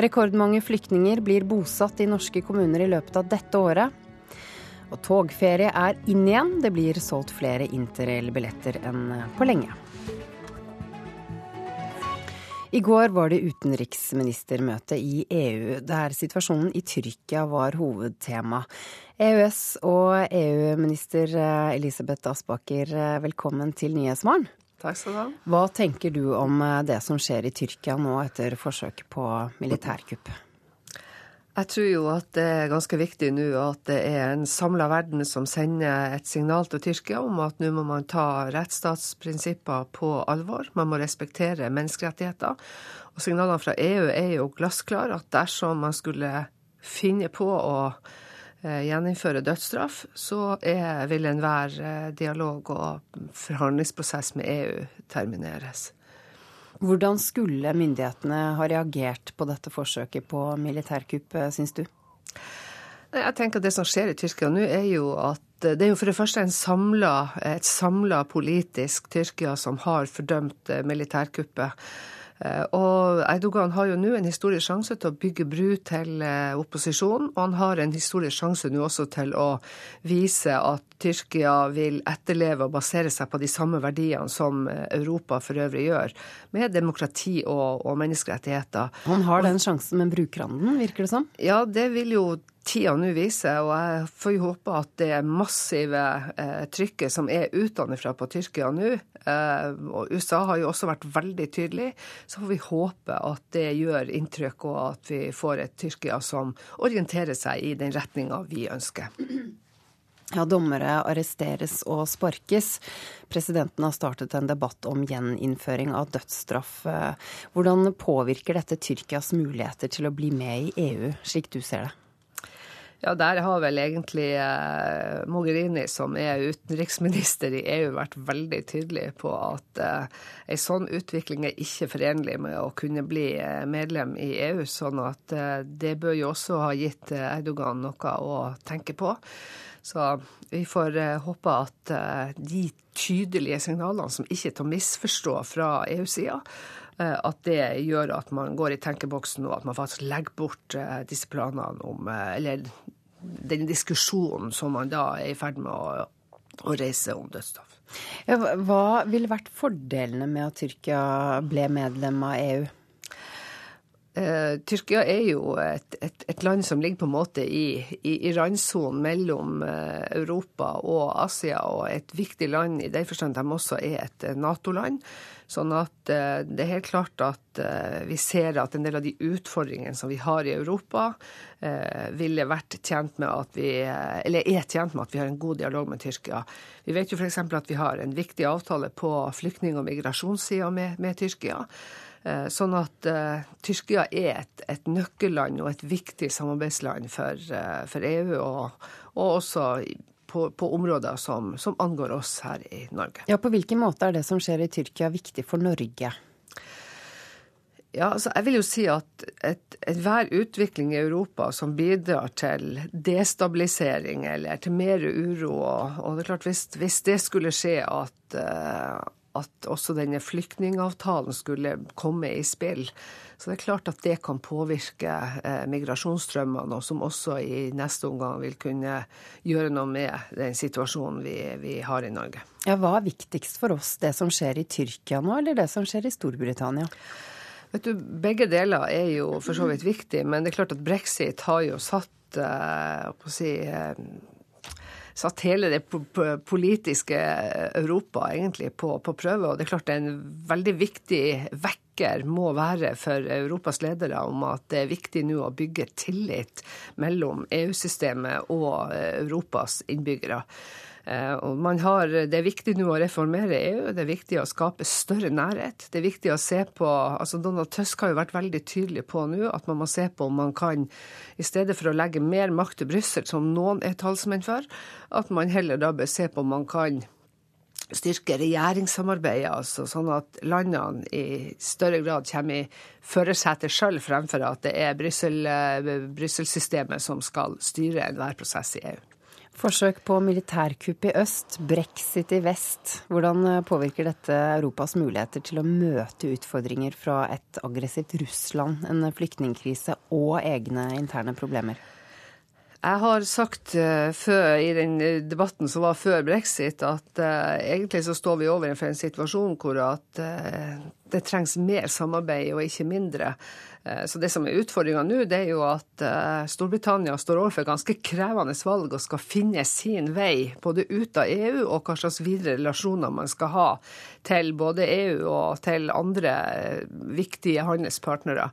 Rekordmange flyktninger blir bosatt i norske kommuner i løpet av dette året. Og togferie er inn igjen. Det blir solgt flere interrail-billetter enn på lenge. I går var det utenriksministermøte i EU, der situasjonen i Tyrkia var hovedtema. EØS- og EU-minister Elisabeth Aspaker, velkommen til Nyhetsmorgen. Takk skal du ha. Hva tenker du om det som skjer i Tyrkia nå etter forsøk på militærkupp? Jeg tror jo at det er ganske viktig nå at det er en samla verden som sender et signal til Tyrkia om at nå må man ta rettsstatsprinsipper på alvor. Man må respektere menneskerettigheter. Og signalene fra EU er jo glassklare at dersom man skulle finne på å eh, gjeninnføre dødsstraff, så er, vil enhver eh, dialog og forhandlingsprosess med EU termineres. Hvordan skulle myndighetene ha reagert på dette forsøket på militærkupp, eh, syns du? Jeg tenker at Det som skjer i Tyrkia nå, er jo at det er jo for det første samlet, et samla politisk Tyrkia som har fordømt eh, militærkuppet. Eh, og Eidogan har jo nå en historisk sjanse til å bygge bru til eh, opposisjonen, og han har en historisk sjanse nå også til å vise at Tyrkia vil etterleve og basere seg på de samme verdiene som eh, Europa for øvrig gjør, med demokrati og, og menneskerettigheter. Han har den sjansen, men bruker han den, virker det som? Ja, det vil jo tida nå viser, og jeg får jo håpe at det massive eh, trykket som er utenfra på Tyrkia nå, eh, og USA har jo også vært veldig tydelig, så får vi håpe at det gjør inntrykk, og at vi får et Tyrkia som orienterer seg i den retninga vi ønsker. Ja, dommere arresteres og sparkes. Presidenten har startet en debatt om gjeninnføring av dødsstraff. Hvordan påvirker dette Tyrkias muligheter til å bli med i EU, slik du ser det? Ja, der har vel egentlig eh, Mogherini, som er utenriksminister i EU, vært veldig tydelig på at eh, en sånn utvikling er ikke forenlig med å kunne bli eh, medlem i EU. Sånn at eh, det bør jo også ha gitt eh, Erdogan noe å tenke på. Så vi får eh, håpe at de tydelige signalene, som ikke er til å misforstå fra EU-sida, at det gjør at man går i tenkeboksen og at man faktisk legger bort disse planene om Eller den diskusjonen som man da er i ferd med å, å reise om dødsstraff. Ja, hva ville vært fordelene med at Tyrkia ble medlem av EU? Eh, Tyrkia er jo et, et, et, land som ligger på en måte i, i, i randsonen mellom eh, Europa og Asia, og et viktig land i den forstand de også er et eh, Nato-land. Sånn at det er helt klart at vi ser at en del av de utfordringene som vi har i Europa, ville vært tjent med at vi Eller er tjent med at vi har en god dialog med Tyrkia. Vi vet jo f.eks. at vi har en viktig avtale på flyktning- og migrasjonssida med, med Tyrkia. Eh, sånn at uh, Tyrkia er et, et, nøkkelland og et viktig samarbeidsland for, uh, for EU, og, og også på, på områder som, som, angår oss her i Norge. Ja, På hvilken måte er det som skjer i Tyrkia viktig for Norge? Ja, altså jeg vil jo si at enhver utvikling i Europa som bidrar til destabilisering eller til mer uro, og, og det er klart hvis, hvis det skulle skje at, uh, at også denne flyktningavtalen skulle komme i spill. Så det er klart at det kan påvirke eh, migrasjonsstrømmene, og som også i neste omgang vil kunne gjøre noe med den situasjonen vi, vi har i Norge. Ja, hva er viktigst for oss, det som skjer i Tyrkia nå, eller det som skjer i Storbritannia? Vet du, Begge deler er jo for så vidt viktig, men det er klart at brexit har jo satt eh, si, eh, satt hele det politiske Europa egentlig på, på, prøve. Og det er klart det er en veldig viktig vekker må være for Europas ledere om at det er viktig nå å bygge tillit mellom EU-systemet og Europas innbyggere. Eh, og man har, Det er viktig nå å reformere EU, det er viktig å skape større nærhet. Det er viktig å se på altså Donald Tusk har jo vært veldig tydelig på nå at man må se på om man kan, i stedet for å legge mer makt til Brussel, som noen er talsmenn for, at man heller da bør se på om man kan styrke regjeringssamarbeidet, altså sånn at landene i større grad kommer i førersetet sjøl, fremfor at det er eh, Brussel-systemet som skal styre enhver prosess i EU. Forsøk på militærkupp i øst, brexit i vest. Hvordan eh, påvirker dette Europas muligheter til å møte utfordringer fra et aggressivt Russland, en flyktningkrise og egne interne problemer? Jeg har sagt uh, før i den debatten som var før brexit, at egentlig så står vi overfor en situasjon hvor at det trengs mer samarbeid og ikke mindre. Så det som er utfordringa nå, det er jo at Storbritannia står overfor ganske krevende valg og skal finne sin vei både ut av EU og hva slags videre relasjoner man skal ha til både EU og til andre viktige handelspartnere.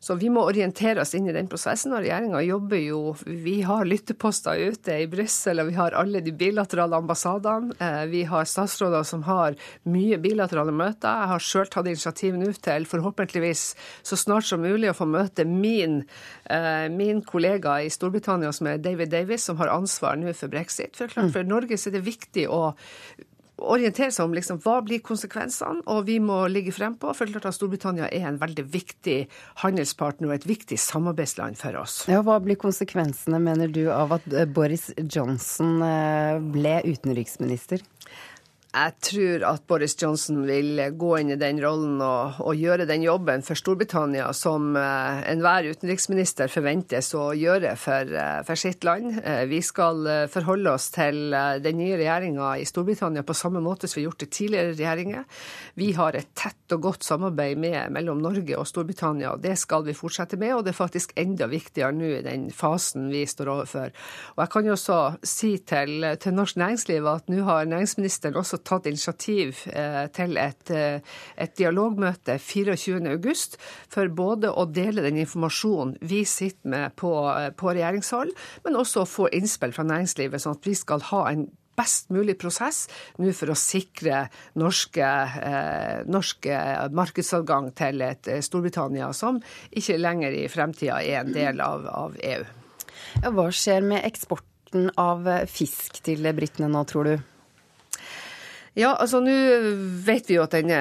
Så vi må orientere oss inn i den prosessen. Og regjeringa jobber jo Vi har lytteposter ute i Brussel, og vi har alle de bilaterale ambassadene. Eh, vi har statsråder som har mye bilaterale møter. Jeg har sjøl tatt initiativ nå til forhåpentligvis så snart som mulig å få møte min, eh, min kollega i Storbritannia som er David Davis, som har ansvar nå for brexit. For, klart, for Norge er det viktig å orientere seg om liksom, hva blir konsekvensene, og vi må ligge frempå. For klart at Storbritannia er en veldig viktig handelspartner og et viktig samarbeidsland for oss. Ja, Hva blir konsekvensene, mener du, av at eh, Boris Johnson eh, ble utenriksminister? Jeg tror at Boris Johnson vil gå inn i den rollen og, og gjøre den jobben for Storbritannia som uh, enhver utenriksminister forventes å gjøre for, uh, for, sitt land. Uh, vi skal forholde oss til den nye regjeringa i Storbritannia på samme måte som vi har gjort det tidligere regjeringer. Vi har et tett og godt samarbeid med, mellom Norge og Storbritannia, og det skal vi fortsette med. Og det er faktisk enda viktigere nå i den fasen vi står overfor. Og jeg kan jo også si til, til norsk næringsliv at nå har næringsministeren også tatt initiativ eh, til et, eh, et dialogmøte 24.8 for både å dele den informasjonen vi sitter med på, eh, på regjeringshold, men også å få innspill fra næringslivet, sånn at vi skal ha en best mulig prosess nå for å sikre norske, eh, norske markedsadgang til et Storbritannia som ikke lenger i fremtida er en del av, av EU. Ja, hva skjer med eksporten av fisk til britene nå, tror du? Ja, altså nå vet vi jo at denne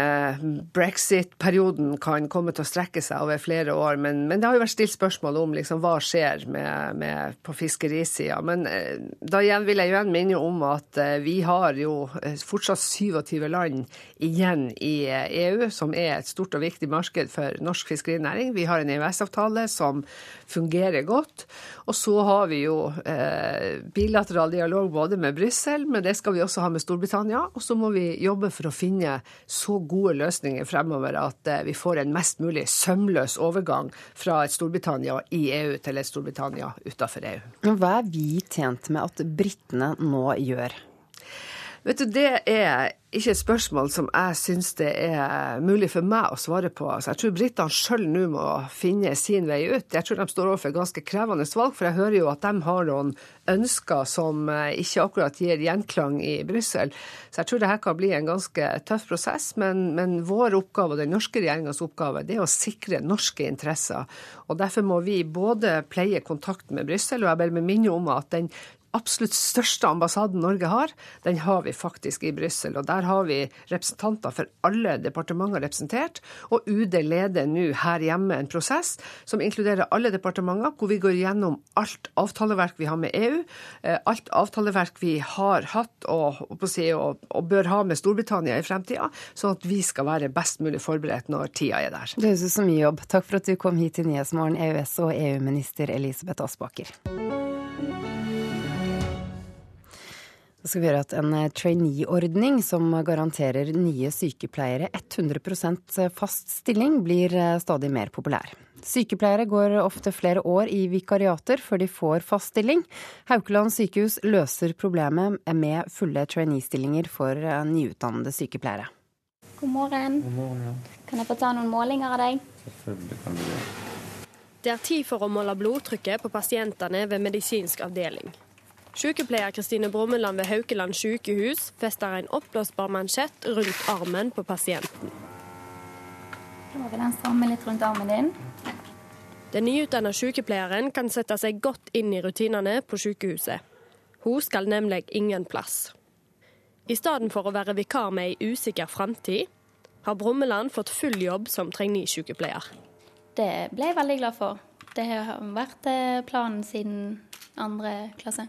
brexit-perioden kan komme til å strekke seg over flere år. Men, men det har jo vært stilt spørsmål om liksom, hva skjer med, med, på fiskerisida. Men eh, da igjen vil jeg igjen minne om at eh, vi har jo eh, fortsatt 27 land igjen i EU, som er et stort og viktig marked for norsk fiskerinæring. Vi har en EØS-avtale som fungerer godt. Og så har vi jo eh, bilateral dialog både med Brussel, men det skal vi også ha med Storbritannia. Og så må vi jobbe for å finne så gode løsninger fremover at vi får en mest mulig sømløs overgang fra et Storbritannia i EU til et Storbritannia utenfor EU. Hva er vi tjent med at britene nå gjør? Vet du, Det er ikke et spørsmål som jeg syns det er mulig for meg å svare på. Altså, jeg tror britene sjøl nå må finne sin vei ut. Jeg tror de står overfor ganske krevende valg, for jeg hører jo at de har noen ønsker som eh, ikke akkurat gir gjenklang i Brussel. Så jeg tror det her kan bli en ganske tøff prosess. Men, men vår oppgave, og den norske regjeringas oppgave, det er å sikre norske interesser. Og Derfor må vi både pleie kontakt med Brussel, og jeg vil minne om at den absolutt største ambassaden Norge har, den har vi faktisk i Brussel. Og der har vi representanter for alle departementer representert. Og UD leder nå her hjemme en prosess som inkluderer alle departementer, hvor vi går gjennom alt avtaleverk vi har med EU, eh, alt avtaleverk vi har hatt og, og, og bør ha med Storbritannia i fremtida, sånn at vi skal være best mulig forberedt når tida er der. Det høres ut som mye jobb. Takk for at du kom hit til Nyhetsmorgen, EØS- og EU-minister Elisabeth Aspaker. Så skal vi høre at en eh, trainee-ordning som garanterer nye sykepleiere 100% fast stilling, blir eh, stadig mer populær. Sykepleiere går ofte flere år i vikariater før de får fast stilling. Haukeland sykehus løser problemet med fulle trainee-stillinger for eh, nyutdannede sykepleiere. God morgen. God morgen ja. Kan jeg få ta noen målinger av deg? Selvfølgelig kan du det. Det er tid for å måle blodtrykket på pasientene ved medisinsk avdeling. Sykepleier Kristine Brummeland ved Haukeland sykehus fester en oppblåsbar mansjett rundt armen på pasienten. Da den stramme litt rundt armen din. Den nyutdanna sykepleieren kan sette seg godt inn i rutinene på sykehuset. Hun skal nemlig ingen plass. I stedet for å være vikar med ei usikker framtid, har Brummeland fått full jobb som trainee-sykepleier. Det ble jeg veldig glad for. Det har vært eh, planen siden andre klasse.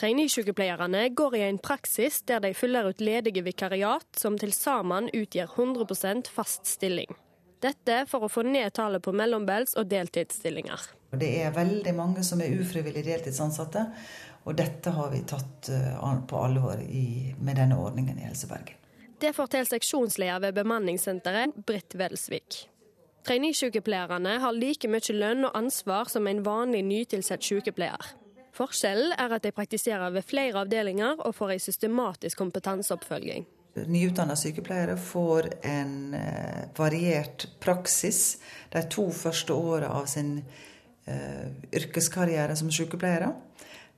Trainee-sykepleierne går i en praksis der de fyller ut ledige vikariat som til sammen utgjør 100 fast stilling. Dette for å få ned tallet på mellombels- og deltidsstillinger. Det er veldig mange som er ufrivillig deltidsansatte, og dette har vi tatt eh, på alvor i, med denne ordningen i Helse Bergen. Det forteller seksjonsleder ved bemanningssenteret, Britt Welsvik. Trainee-sykepleierne har like mye lønn og ansvar som en vanlig nytilsatt sykepleier. Forskjellen er at de praktiserer ved flere avdelinger og får en systematisk kompetanseoppfølging. Nyutdanna sykepleiere får en eh, variert praksis de to første åra av sin uh, yrkeskarriere som sykepleiere.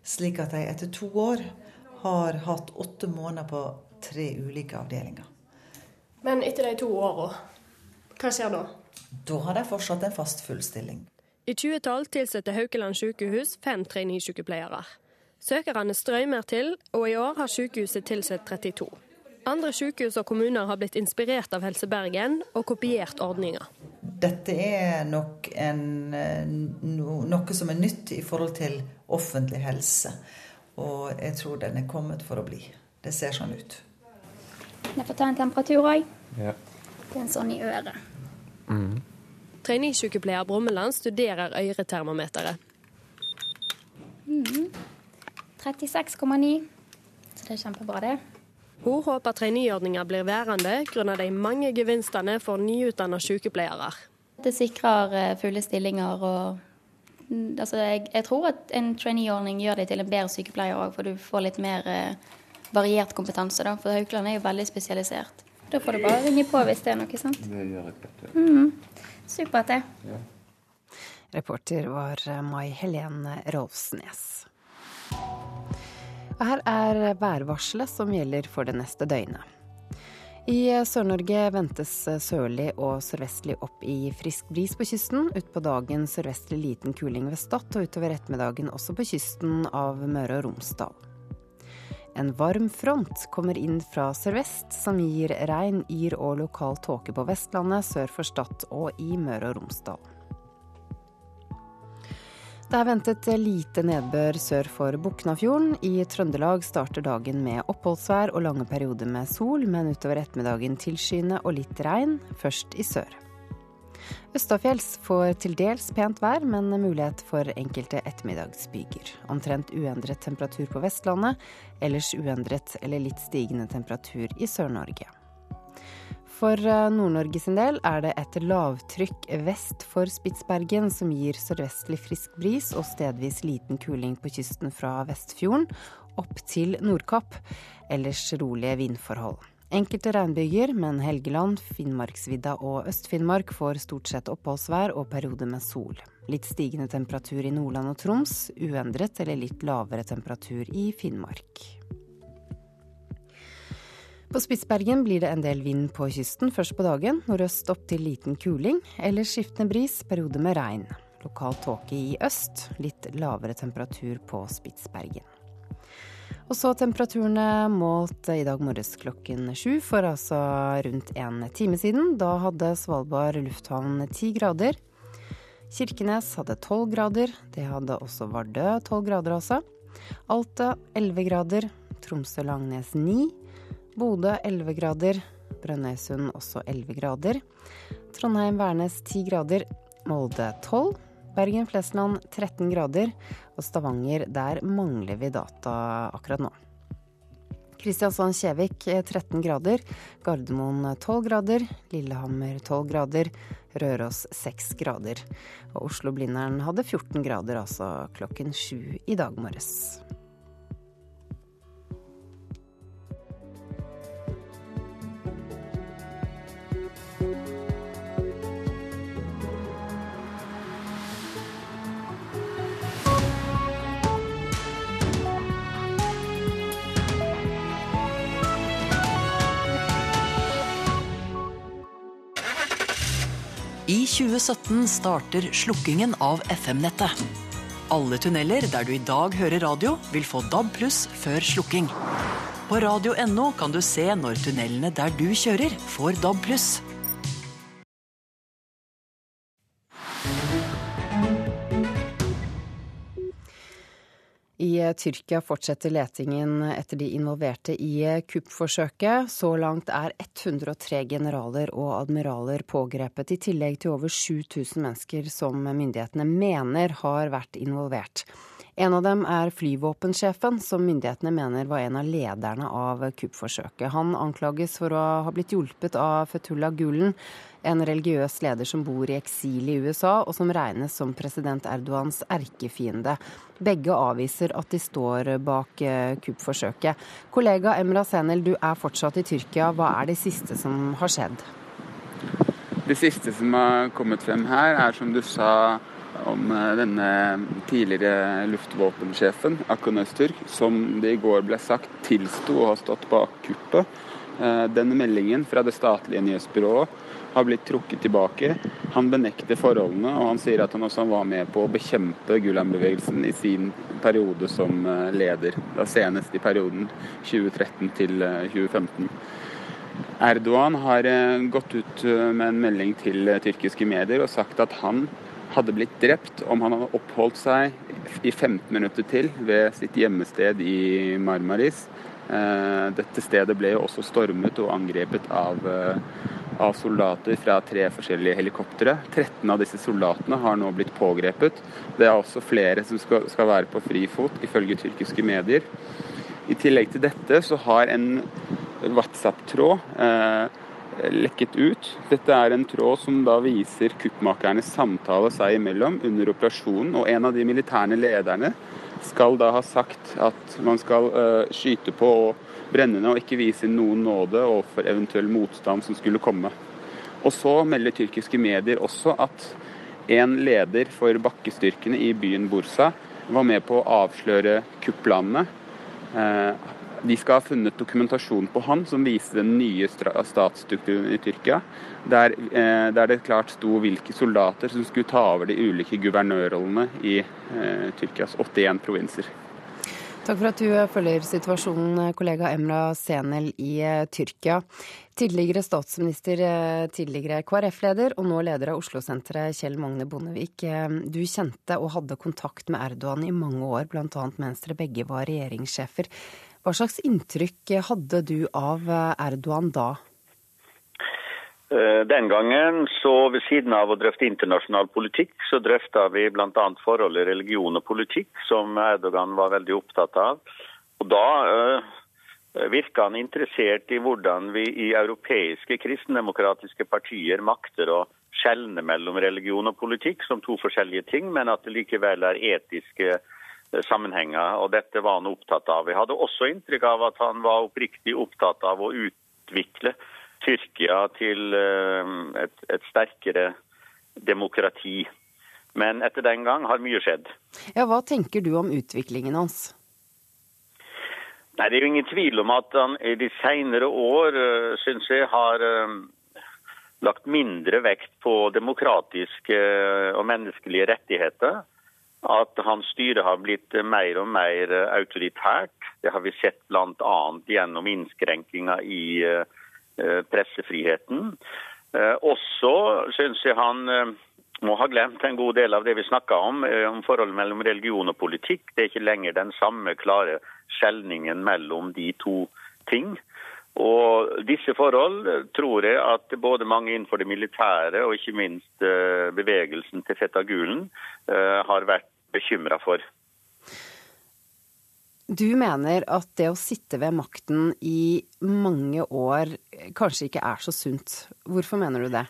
Slik at de etter to år har hatt åtte måneder på tre ulike avdelinger. Men etter de to åra, hva skjer da? Da har de fortsatt en fast full stilling. I 2012 tilsatte Haukeland sykehus fem trainee-sykepleiere. Søkerne strømmer til, og i år har sykehuset tilsatt 32. Andre sykehus og kommuner har blitt inspirert av Helse Bergen og kopiert ordninga. Dette er nok en, no, noe som er nytt i forhold til offentlig helse. Og jeg tror den er kommet for å bli. Det ser sånn ut. Jeg får ta en temperatur òg. Ja. Det er en sånn i øret. Mm. Trainee-sykepleier Brummeland studerer øretermometeret. Mm. 36,9. Så det er kjempebra, det. Hun håper traineeordninga blir værende grunnet de mange gevinstene for nyutdanna sykepleiere. Det sikrer eh, fulle stillinger og mm, altså jeg, jeg, tror at en traineeordning gjør deg til en bedre sykepleier òg, for du får litt mer eh, variert kompetanse. Da, for Haukeland er jo veldig spesialisert. Da får du bare ringe på hvis det er noe, sant? Det gjør jeg, vet du. Mm. Supert, det. Ja. Reporter var eh, Mai Helene Rolfsnes. Her er værvarselet som gjelder for det neste døgnet. I Sør-Norge ventes sørlig og sørvestlig opp i frisk bris på kysten. Utpå dagen sørvestlig liten kuling ved Stad, og utover ettermiddagen også på kysten av Møre og Romsdal. En varm front kommer inn fra sørvest, som gir regn, yr og lokal tåke på Vestlandet, sør for Stad og i Møre og Romsdal. Det er ventet lite nedbør sør for Buknafjorden. I Trøndelag starter dagen med oppholdsvær og lange perioder med sol, men utover ettermiddagen tilskyende og litt regn, først i sør. Østafjells får til dels pent vær, men mulighet for enkelte ettermiddagsbyger. Omtrent uendret temperatur på Vestlandet, ellers uendret eller litt stigende temperatur i Sør-Norge. For eh, Nord-Norge sin del er det et lavtrykk vest for Spitsbergen som gir sørvestlig frisk bris og stedvis liten kuling på kysten fra Vestfjorden opp til Nordkapp. Ellers rolige vindforhold. Enkelte regnbyger, men Helgeland, Finnmarksvidda og Øst-Finnmark får stort sett oppholdsvær og perioder med sol. Litt stigende temperatur i Nordland og Troms, uendret eller litt lavere temperatur i Finnmark. På Spitsbergen blir det en del vind på kysten først på dagen. Nordøst opp til liten kuling. eller skiftende bris, periode med regn. Lokal tåke i øst. Litt lavere temperatur på Spitsbergen. Og så temperaturene målt i dag morges klokken sju, for altså rundt en time siden. Da hadde Svalbard lufthavn ti grader. Kirkenes hadde tolv grader. Det hadde også Vardø, tolv grader altså. Alta elleve grader. Tromsø-Langnes ni. Bodø 11 grader. Brønnøysund også 11 grader. Trondheim-Værnes 10 grader. Molde 12. Bergen-Flesland 13 grader. Og Stavanger, der mangler vi data akkurat nå. Kristiansand-Kjevik 13 grader. Gardermoen 12 grader. Lillehammer 12 grader. Røros 6 grader. Og Oslo-Blindern hadde 14 grader, altså klokken sju i dag morges. I 2017 starter slukkingen av FM-nettet. Alle tunneler der du i dag hører radio, vil få DAB pluss før slukking. På radio.no kan du se når tunnelene der du kjører, får DAB pluss. I Tyrkia fortsetter letingen etter de involverte i kuppforsøket. Så langt er 103 generaler og admiraler pågrepet, i tillegg til over 7000 mennesker som myndighetene mener har vært involvert. En av dem er flyvåpensjefen, som myndighetene mener var en av lederne av kuppforsøket. Han anklages for å ha blitt hjulpet av Fetullah Gulen, en religiøs leder som bor i eksil i USA, og som regnes som president Erdogans erkefiende. Begge avviser at de står bak eh, kuppforsøket. Kollega Emra Senel, du er fortsatt i Tyrkia. Hva er det siste som har skjedd? Det siste som har kommet frem her, er som du sa om eh, denne tidligere luftvåpensjefen, Akon Öztürk, som det i går ble sagt tilsto å ha stått bak kuppet. Eh, denne meldingen fra det statlige nyhetsbyrået har blitt trukket tilbake. Han benekter forholdene, og han sier at han også var med på å bekjempe Gulen-bevegelsen i sin periode som eh, leder, da senest i perioden 2013 til 2015. Eh, Erdogan har gått ut med en melding til tyrkiske medier og sagt at han hadde blitt drept om han hadde oppholdt seg i 15 minutter til ved sitt hjemmested i Marmaris. Dette stedet ble jo også stormet og angrepet av av soldater fra tre forskjellige helikoptre. 13 av disse soldatene har nå blitt pågrepet. Det er også flere som skal, skal være på frifot, ifølge tyrkiske medier. I tillegg til dette så har en WhatsApp-tråd eh, lekket ut. Dette er en tråd som da viser kuppmakernes samtale seg imellom under operasjonen. Og en av de militære lederne skal da ha sagt at man skal uh, skyte på og brennende og ikke vise noen nåde overfor eventuell motstand som skulle komme. Og så melder tyrkiske medier også at en leder for bakkestyrkene i byen Bursa var med på å avsløre kupplanene. Eh, de skal ha funnet dokumentasjon på han som viser den nye statsstrukturen i Tyrkia, der, eh, der, det klart sto hvilke soldater som skulle ta over de ulike guvernørrollene i eh, Tyrkias 81 provinser. Takk for at du følger situasjonen, kollega Emra Senel i eh, Tyrkia. Tidligere statsminister, eh, tidligere KrF-leder og nå leder av Oslo-senteret, Kjell Magne Bondevik. Eh, du kjente og hadde kontakt med Erdogan i mange år, bl.a. mens dere begge var regjeringssjefer. Hva slags inntrykk hadde du av Erdogan da? Eh, den gangen, så ved siden av å drøfte internasjonal politikk, så drøfta vi bl.a. forholdet religion og politikk, som Erdogan var veldig opptatt av. Og da øh, virka han interessert i hvordan vi i europeiske kristendemokratiske partier makter å skjelne mellom religion og politikk som to forskjellige ting, men at det likevel er etiske sammenhenger. og Dette var han opptatt av. Vi hadde også inntrykk av at han var oppriktig opptatt av å utvikle Tyrkia til eh, et, et sterkere demokrati. Men etter den gang har mye skjedd. Ja, Hva tenker du om utviklingen hans? Nei, Det er jo ingen tvil om at han i de senere år, synes syns jeg, har eh, lagt mindre vekt på demokratiske og menneskelige rettigheter at hans styre har blitt mer og mer autoritært. Det har vi sett bl.a. gjennom innskrenkinga i eh, pressefriheten. Eh, også syns jeg han eh, må ha glemt en god del av det vi snakka om, om forholdet mellom religion og politikk. Det er ikke lenger den samme klare skjelningen mellom de to ting. Og disse forhold tror jeg at både mange innenfor det militære og ikke minst bevegelsen til Fetagulen har vært bekymra for. Du mener at det å sitte ved makten i mange år kanskje ikke er så sunt. Hvorfor mener du det?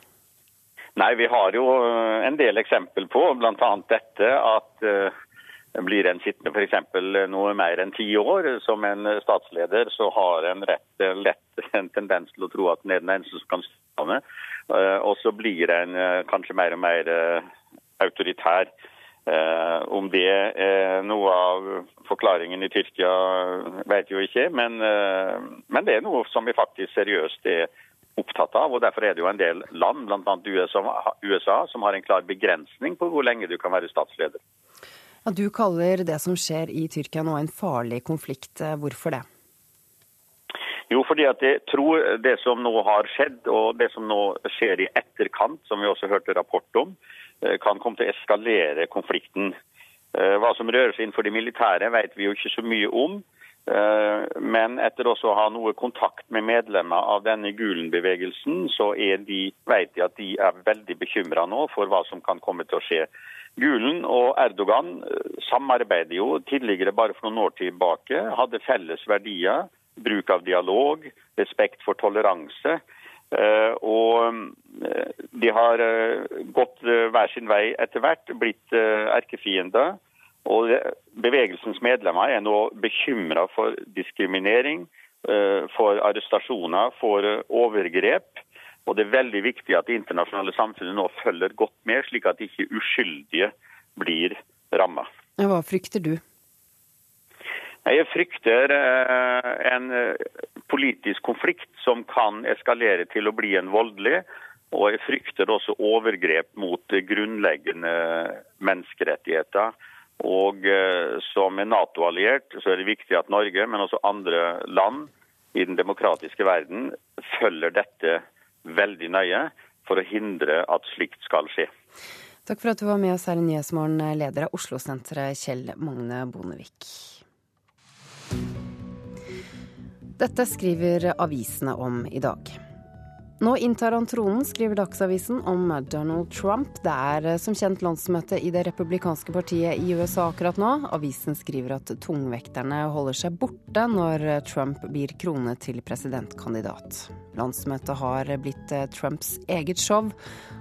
Nei, Vi har jo eh, en del eksempel på bl.a. dette at uh, blir en sittende f.eks. noe mer enn ti år som en statsleder, så har en rett lett *laughs* en tendens til å tro at den er den eneste som kan styre. Uh, og så blir en kanskje mer og mer autoritær. Eh, om det er noe av forklaringen i Tyrkia, vet vi jo ikke. Men, eh, men, det er noe som vi faktisk seriøst er opptatt av. og Derfor er det jo en del land, bl.a. USA, USA, som har en klar begrensning på hvor lenge du kan være statsleder. Ja, du kaller det som skjer i Tyrkia nå en farlig konflikt. Hvorfor det? Jo, fordi at jeg tror det som nå har skjedd, og det som nå skjer i etterkant, som vi også hørte rapport om, Eh, kan komme til å eskalere konflikten. Eh, hva som rører seg innenfor de militære, vet vi jo ikke så mye om. Eh, men etter også å ha noe kontakt med medlemmer av denne Gulen-bevegelsen, så de, vet de at de er veldig bekymra nå for hva som kan komme til å skje. Gulen og Erdogan samarbeider jo tidligere, bare for noen år tilbake, hadde felles verdier. Bruk av dialog, respekt for toleranse. Eh, og eh, de har eh, gått hver sin vei etter hvert, blitt erkefiender. Og bevegelsens medlemmer er nå bekymra for diskriminering, for arrestasjoner, for overgrep. Og det er veldig viktig at det internasjonale samfunnet nå følger godt med, slik at ikke uskyldige blir ramma. Hva frykter du? Jeg frykter eh, en eh, politisk konflikt som kan eskalere til å bli en voldelig. Og jeg frykter også overgrep mot grunnleggende menneskerettigheter. Og eh, som en Nato-alliert så er det viktig at Norge, men også andre land i den demokratiske verden, følger dette veldig nøye for å hindre at slikt skal skje. Takk for at du var med oss her i Nyhetsmorgen, leder av Oslo-senteret Kjell Magne Bondevik. Dette skriver avisene om i dag. Nå inntar han tronen, skriver Dagsavisen om Donald Trump. Det er eh, som kjent landsmøte i det republikanske partiet i USA akkurat nå. Avisen skriver at tungvekterne holder seg borte når Trump blir kronet til presidentkandidat. Landsmøtet har blitt eh, Trumps eget show,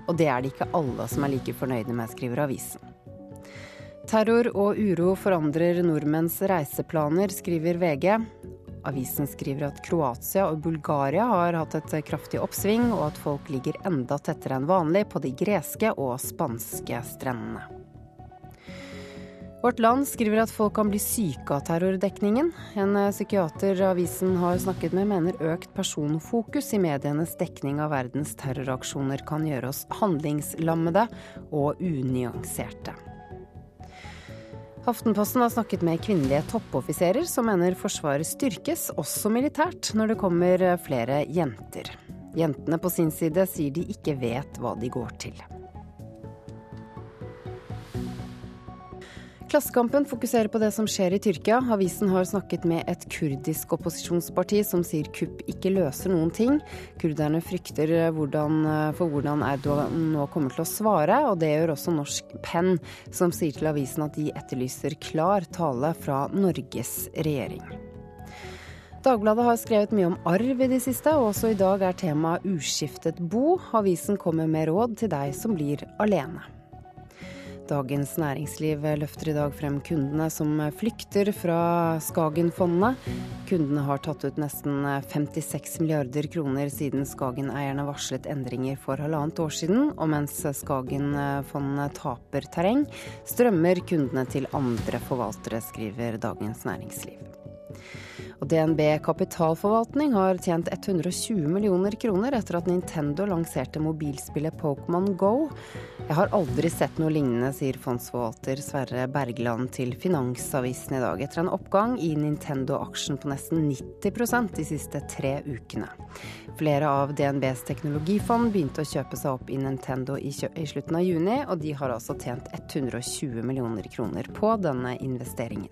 og det er det ikke alle som er like fornøyde med, skriver avisen. Terror og uro forandrer nordmenns reiseplaner, skriver VG. Avisen skriver at Kroatia og Bulgaria har hatt et kraftig oppsving, og at folk ligger enda tettere enn vanlig på de greske og spanske strendene. Vårt Land skriver at folk kan bli syke av terrordekningen. En psykiater avisen har snakket med, mener økt personfokus i medienes dekning av verdens terroraksjoner kan gjøre oss handlingslammede og unyanserte. Aftenposten har snakket med kvinnelige toppoffiserer som mener Forsvaret styrkes, også militært, når det kommer flere jenter. Jentene på sin side sier de ikke vet hva de går til. Klassekampen fokuserer på det som skjer i Tyrkia. Avisen har snakket med et kurdisk opposisjonsparti som sier kupp ikke løser noen ting. Kurderne frykter hvordan, for hvordan Erdogan nå kommer til å svare, og det gjør også Norsk Penn, som sier til avisen at de etterlyser klar tale fra Norges regjering. Dagbladet har skrevet mye om arv i det siste, og også i dag er temaet uskiftet bo. Avisen kommer med råd til deg som blir alene. Dagens Næringsliv løfter i dag frem kundene som flykter fra Skagen-fondet. Kundene har tatt ut nesten 56 milliarder kroner siden Skagen-eierne varslet endringer for halvannet år siden. Og mens Skagen-fondet taper terreng, strømmer kundene til andre forvaltere, skriver Dagens Næringsliv. Og DNB kapitalforvaltning har tjent 120 millioner kroner etter at Nintendo lanserte mobilspillet Pokémon Go. Jeg har aldri sett noe lignende, sier fondsforvalter Sverre Bergland til Finansavisen i dag, etter en oppgang i Nintendo-aksjen på nesten 90% de siste tre ukene. Flere av DNBs teknologifond begynte å kjøpe seg opp i Nintendo i, i slutten av juni, og de har altså tjent 120 millioner kroner på denne investeringen.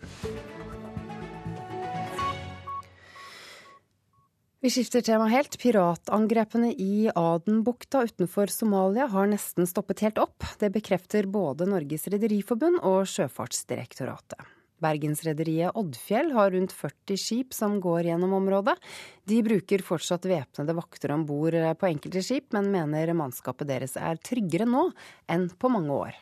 Vi skifter tema helt. Piratangrepene i Adenbukta utenfor Somalia har nesten stoppet helt opp. Det bekrefter både Norges Rederiforbund og Sjøfartsdirektoratet. Bergensrederiet Oddfjell har rundt 40 skip som går gjennom området. De bruker fortsatt væpnede vakter om bord på enkelte skip, men mener mannskapet deres er tryggere nå enn på mange år.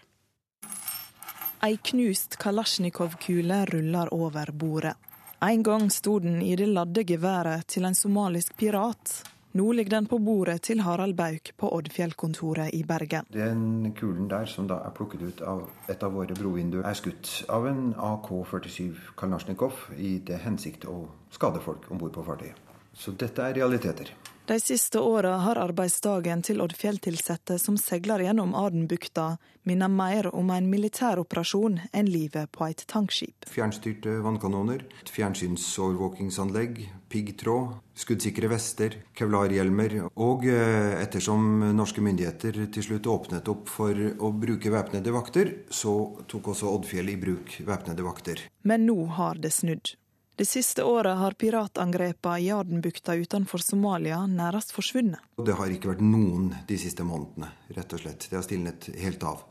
Ei knust kalasjnikov-kule ruller over bordet. En gang sto den i det ladde geværet til en somalisk pirat. Nå ligger den på bordet til Harald Bauk på Oddfjell-kontoret i Bergen. Den kulen der, som da er plukket ut av et av våre brovinduer, er skutt av en AK-47 Kalnasjnikov i det hensikt å skade folk om bord på fartøyet. Så dette er realiteter. De siste åra har arbeidsdagen til Oddfjell-tilsatte som seiler gjennom Adenbukta, minnet mer om en militæroperasjon enn livet på et tankskip. Fjernstyrte vannkanoner, fjernsynsovervåkingsanlegg, piggtråd, skuddsikre vester, kevlarhjelmer. Og eh, ettersom norske myndigheter til slutt åpnet opp for å bruke væpnede vakter, så tok også Oddfjell i bruk væpnede vakter. Men nå har det snudd. Det siste året har piratangrepene i Adenbukta utenfor Somalia nærmest forsvunnet. Det har ikke vært noen de siste månedene, rett og slett. Det har stilnet helt av.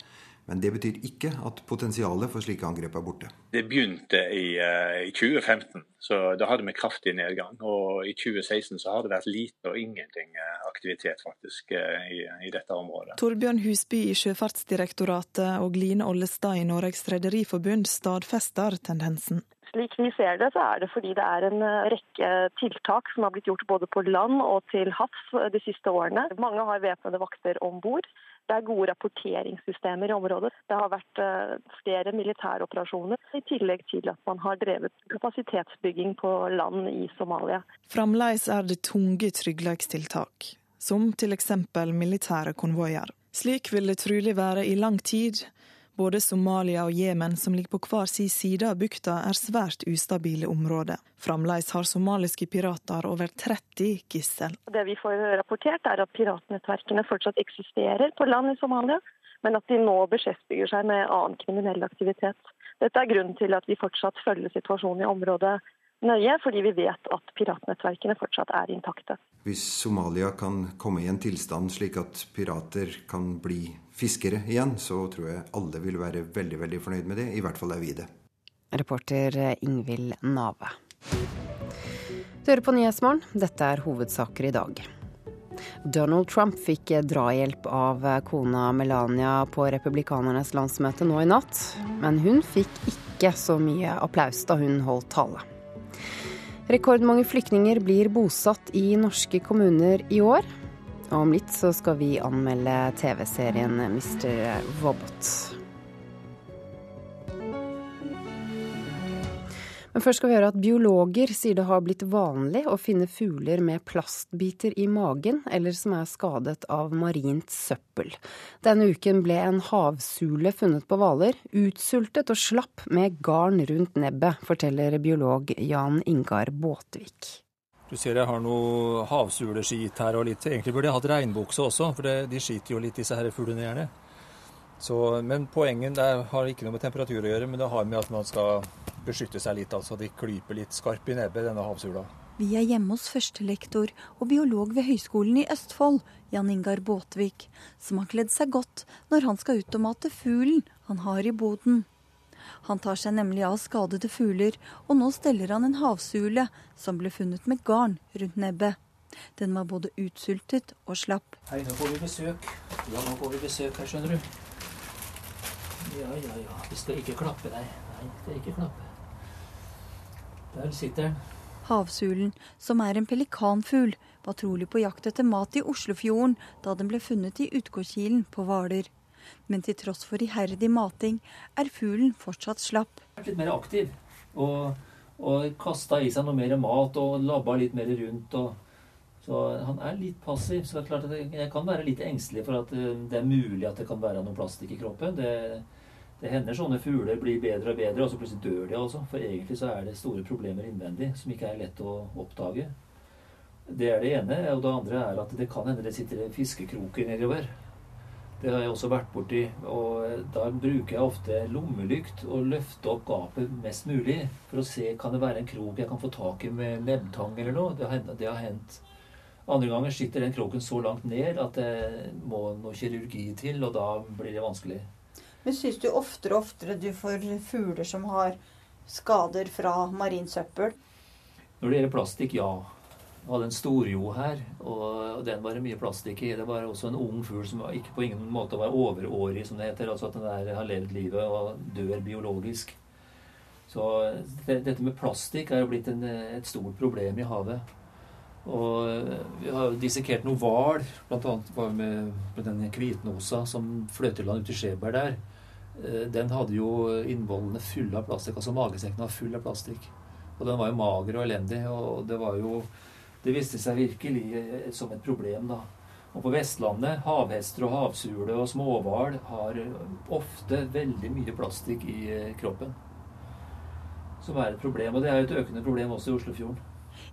Men det betyr ikke at potensialet for slike angrep er borte. Det begynte i, uh, i 2015, så da hadde vi kraftig nedgang. Og i 2016 så har det vært lite og ingenting uh, aktivitet faktisk uh, i, i, dette området. Torbjørn Husby i Sjøfartsdirektoratet og Line Ollestad i Norges Rederiforbund stadfester tendensen. Slik vi ser det, så er det fordi det er en eh, rekke tiltak som har blitt gjort både på land og til havs eh, de siste årene. Mange har væpnede vakter om bord. Det er gode rapporteringssystemer i området. Det har vært eh, flere militæroperasjoner, i tillegg til at man har drevet kapasitetsbygging på land i Somalia. Fremdeles er det tunge trygghetstiltak, som f.eks. militære konvoier. Slik vil det trolig være i lang tid, både Somalia og Jemen, som ligger på hver sin side av bukta, er svært ustabile områder. Fremdeles har somaliske pirater over 30 gissel. Det vi får rapportert, er at piratnettverkene fortsatt eksisterer på land i Somalia, men at de nå beskjeftiger seg med annen kriminell aktivitet. Dette er grunnen til at vi fortsatt følger situasjonen i området nøye, fordi vi vet at piratnettverkene fortsatt er intakte. Hvis Somalia kan komme i en tilstand slik at pirater kan bli fiskere igjen, så tror jeg alle vil være veldig, veldig fornøyd med det. I hvert fall er vi det. Reporter Ingvild Nave. Du hører på Nyhetsmorgen. Dette er hovedsaker i dag. Donald Trump fikk drahjelp av kona Melania på republikanernes landsmøte nå i natt. Men hun fikk ikke så mye applaus da hun holdt tale. Rekordmange flyktninger blir bosatt i norske kommuner i år. Og om litt så skal vi anmelde TV-serien Mr. Robot. Men først skal vi høre at biologer sier det har blitt vanlig å finne fugler med plastbiter i magen, eller som er skadet av marint søppel. Denne uken ble en havsule funnet på Hvaler, utsultet og slapp med garn rundt nebbet, forteller biolog Jan Ingar Båtvik. Du ser jeg har noe havsuleskit her og litt. Egentlig burde jeg hatt regnbukse også, for det, de skiter jo litt disse her fuglene gjerne. Så, men poenget det har ikke noe med temperatur å gjøre, men det har med at man skal beskytte seg litt. altså De klyper litt skarp i nebbet, denne havsula. Vi er hjemme hos førstelektor og biolog ved Høgskolen i Østfold, Jan Ingar Båtvik, som har kledd seg godt når han skal ut og mate fuglen han har i boden. Han tar seg nemlig av skadede fugler, og nå steller han en havsule som ble funnet med garn rundt nebbet. Den var både utsultet og slapp. Hei, nå får vi besøk. Ja, nå får vi besøk her, skjønner du. Ja, ja, ja. Vi skal ikke klappe deg. Nei, vi skal ikke klappe. Der sitter den. Havsulen, som er en pelikanfugl, var trolig på jakt etter mat i Oslofjorden da den ble funnet i utgårdskilen på Hvaler. Men til tross for iherdig mating er fuglen fortsatt slapp. Litt mer aktiv og, og kasta i seg noe mer mat og labba litt mer rundt. Og, så han er litt passiv. Så det er klart at jeg kan være litt engstelig for at eh, det er mulig at det kan være noe plastikk i kroppen. Det, det hender sånne fugler blir bedre og bedre, og så plutselig dør de. altså. For egentlig så er det store problemer innvendig som ikke er lett å oppdage. Det er det ene. Og det andre er at det kan hende det sitter fiskekroker nedover. Det har jeg også vært borti. Og da bruker jeg ofte lommelykt og løfter opp gapet mest mulig for å se kan det være en krok jeg kan få tak i med nebbtang eller noe. Det har, hendt, det har hendt. Andre ganger sitter den kroken så langt ned at det må noe kirurgi til, og da blir det vanskelig. Men syns du oftere og oftere du får fugler som har skader fra marinsøppel? Når det gjelder plastikk, ja. Vi hadde en storjo her, og den var det mye plastikk i. Det var også en ung fugl som ikke på ingen måte var overårig, som det heter. Altså at den der har levd livet og dør biologisk. Så det, dette med plastikk er jo blitt en, et stort problem i havet. Og vi har dissekert noe hval, bl.a. med, med den hvitnosa som fløt i land ute i Skjeberg der. Den hadde jo innvollene fulle av plastikk. Altså magesekken var full av plastikk. Og den var jo mager og elendig. Og det var jo det viste seg virkelig eh, som et problem, da. Og på Vestlandet, havhester og havsule og småhval har ofte veldig mye plastikk i eh, kroppen. Som er et problem. Og det er jo et økende problem også i Oslofjorden.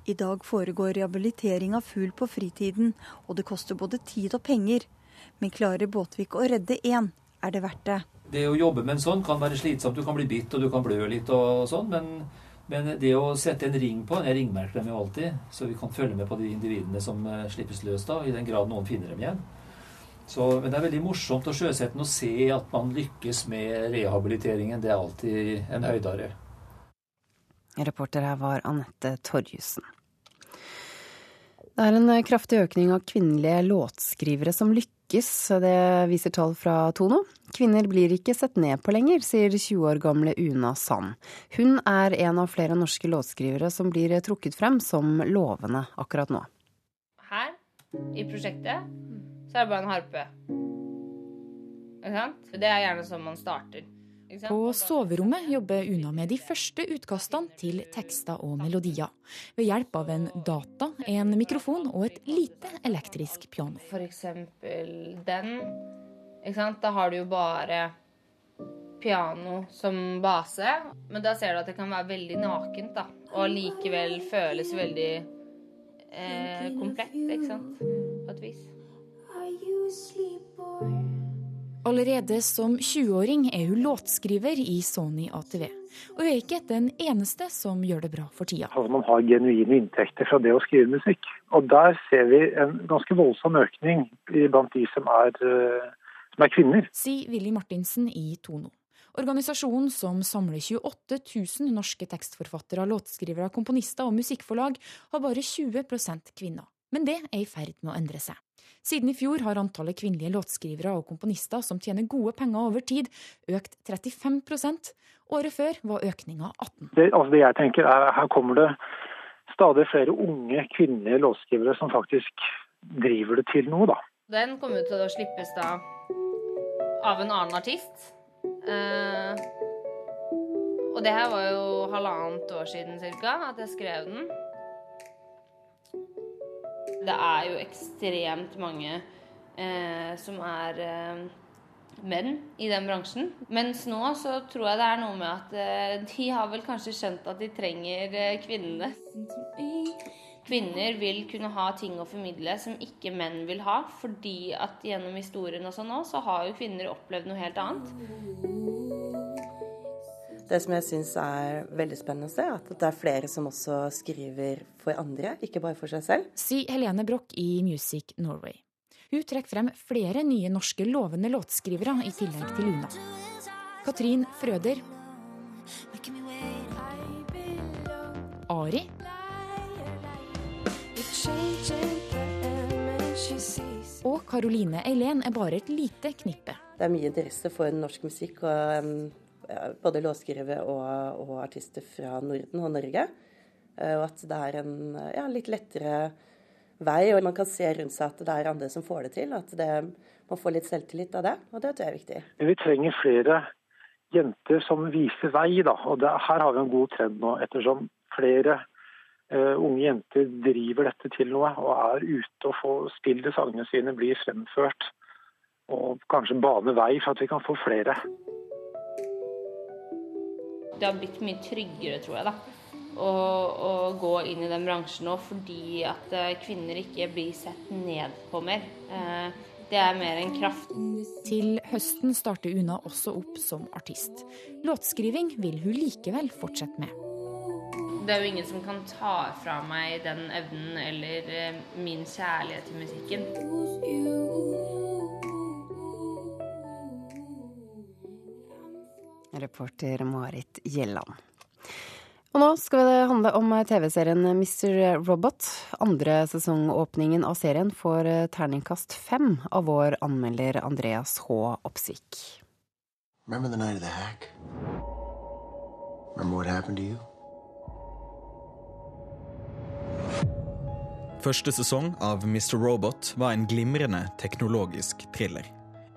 I dag foregår rehabilitering av fugl på fritiden, og det koster både tid og penger. Men klarer Båtvik å redde én, er det verdt det. Det å jobbe med en sånn kan være slitsomt. Du kan bli bitt og du kan blø litt og sånn, men men det å sette en ring på Jeg ringmerker dem jo alltid, så vi kan følge med på de individene som eh, slippes løs, da, i den grad noen finner dem igjen. Så, men det er veldig morsomt å sjøsette og se at man lykkes med rehabiliteringen. Det er alltid en høydare. Reporter her var Anette Torjussen. Det er en kraftig økning av kvinnelige låtskrivere som lykkes, det viser tall fra Tono. Kvinner blir ikke sett ned på lenger, sier 20 år gamle Una Sand. Hun er en av flere norske låtskrivere som blir trukket frem som lovende akkurat nå. Her i prosjektet så er det bare en harpe. Ikke sant? Det er gjerne sånn man starter. På soverommet jobber Una med de første utkastene til tekster og melodier. Ved hjelp av en data, en mikrofon og et lite elektrisk piano. For eksempel den. Ikke sant? Da har du jo bare piano som base. Men da ser du at det kan være veldig nakent, da. Og likevel føles veldig eh, komplett, ikke sant. På et vis. Allerede som 20-åring er hun låtskriver i Sony ATV. Og hun er ikke den eneste som gjør det bra for tida. Altså man har genuine inntekter fra det å skrive musikk. Og der ser vi en ganske voldsom økning blant de som er, eh, som er kvinner. Sier Willy Martinsen i Tono. Organisasjonen som samler 28 000 norske tekstforfattere, låtskrivere, komponister og musikkforlag, har bare 20% kvinner. Men det er i ferd med å endre seg. Siden i fjor har antallet kvinnelige låtskrivere og komponister som tjener gode penger over tid, økt 35% Året før var økninga 18 det, altså det jeg tenker er, Her kommer det stadig flere unge kvinnelige låtskrivere som faktisk driver det til noe, da. Den kommer til å slippes da av en annen artist. Eh, og det her var jo halvannet år siden cirka at jeg skrev den. Det er jo ekstremt mange eh, som er eh, menn i den bransjen. Mens nå så tror jeg det er noe med at eh, de har vel kanskje skjønt at de trenger eh, kvinnene. Kvinner vil kunne ha ting å formidle som ikke menn vil ha. Fordi at gjennom historien og sånn òg, så har jo kvinner opplevd noe helt annet. Det som jeg syns er veldig spennende å se, er at det er flere som også skriver for andre, ikke bare for seg selv. Sier Helene Broch i Music Norway. Hun trekker frem flere nye norske lovende låtskrivere i tillegg til Luna. Katrin Frøder. Ari. Og Caroline Eileen er bare et lite knippe. Det er mye interesse for norsk musikk, og, både låtskrivere og, og, artister fra Norden og Norge. Eh, og at det er en ja, litt lettere vei, og man kan se rundt seg at det er andre som får det til. At det, man får litt selvtillit av det, og det tror jeg er viktig. Vi trenger flere jenter som viser vei, da. Og det, her har vi en god trend nå, ettersom flere unge jenter driver dette til noe og er ute og får spillet sangene sine, blir fremført. Og kanskje bane vei for at vi kan få flere. Det har blitt mye tryggere, tror jeg, da. Å, å gå inn i den bransjen nå fordi at eh, kvinner ikke blir sett ned på mer. Uh, det er mer en kraft. Til høsten starter Una også opp som artist. Låtskriving vil hun likevel fortsette med. Det er jo ingen som kan ta fra meg den evnen eller eh, min kjærlighet til musikken. Reporter Marit Gjelland. Og nå skal det handle om TV-serien Mr. Robot. Andre sesongåpningen av serien får terningkast fem av vår anmelder Andreas H. Oppsvik. Remember the night of the hack? Remember what happened to you? Første sesong av Mr. Robot var en glimrende teknologisk thriller.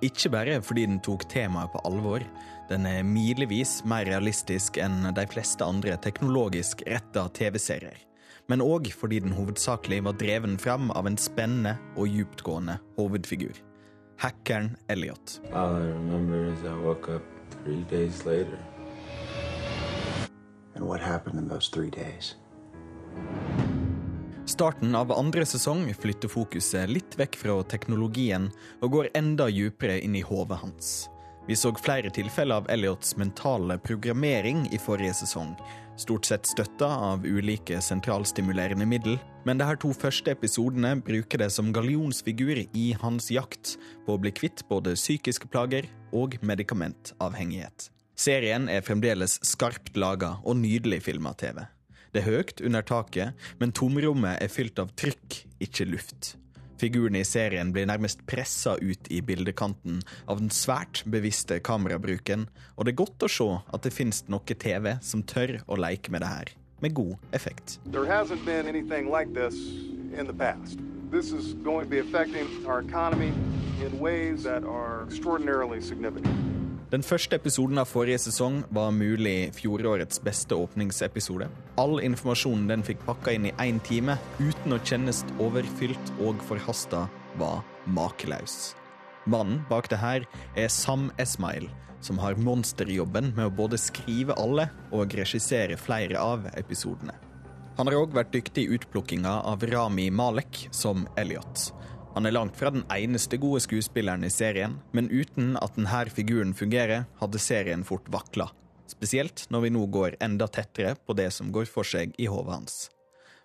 Ikke bare fordi den tok temaet på alvor, den er milevis mer realistisk enn de fleste andre teknologisk retta TV-serier, men òg fordi den hovedsakelig var dreven fram av en spennende og djuptgående hovedfigur. Hackeren Elliot. All I remember is I woke up three days later. And what happened in those three days? Starten av andre sesong flytter fokuset litt vekk fra teknologien og går enda dypere inn i hodet hans. Vi så flere tilfeller av Elliots mentale programmering i forrige sesong, stort sett støtta av ulike sentralstimulerende middel, men de her to første episodene bruker det som gallionsfigur i hans jakt på å bli kvitt både psykiske plager og medikamentavhengighet. Serien er fremdeles skarpt laga og nydelig filma TV. Det er høyt under taket, men tomrommet er fylt av trykk, ikke luft. Figurene i serien blir nærmest pressa ut i bildekanten av den svært bevisste kamerabruken, og det er godt å se at det finnes noe TV som tør å leke med det her, med god effekt. Like this. This is going to be affecting our economy in ways that are extraordinarily significant. Den første episoden av forrige sesong var mulig fjorårets beste åpningsepisode. All informasjonen den fikk pakka inn i én time, uten å kjennes overfylt og forhasta, var makeløs. Mannen bak det her er Sam Esmail, som har monsterjobben med å både skrive alle og regissere flere av episodene. Han har òg vært dyktig i utplukkinga av Rami Malek som Elliot. Han er langt fra den eneste gode skuespilleren i serien, men uten at denne figuren fungerer, hadde serien fort vakla. Spesielt når vi nå går enda tettere på det som går for seg i hodet hans.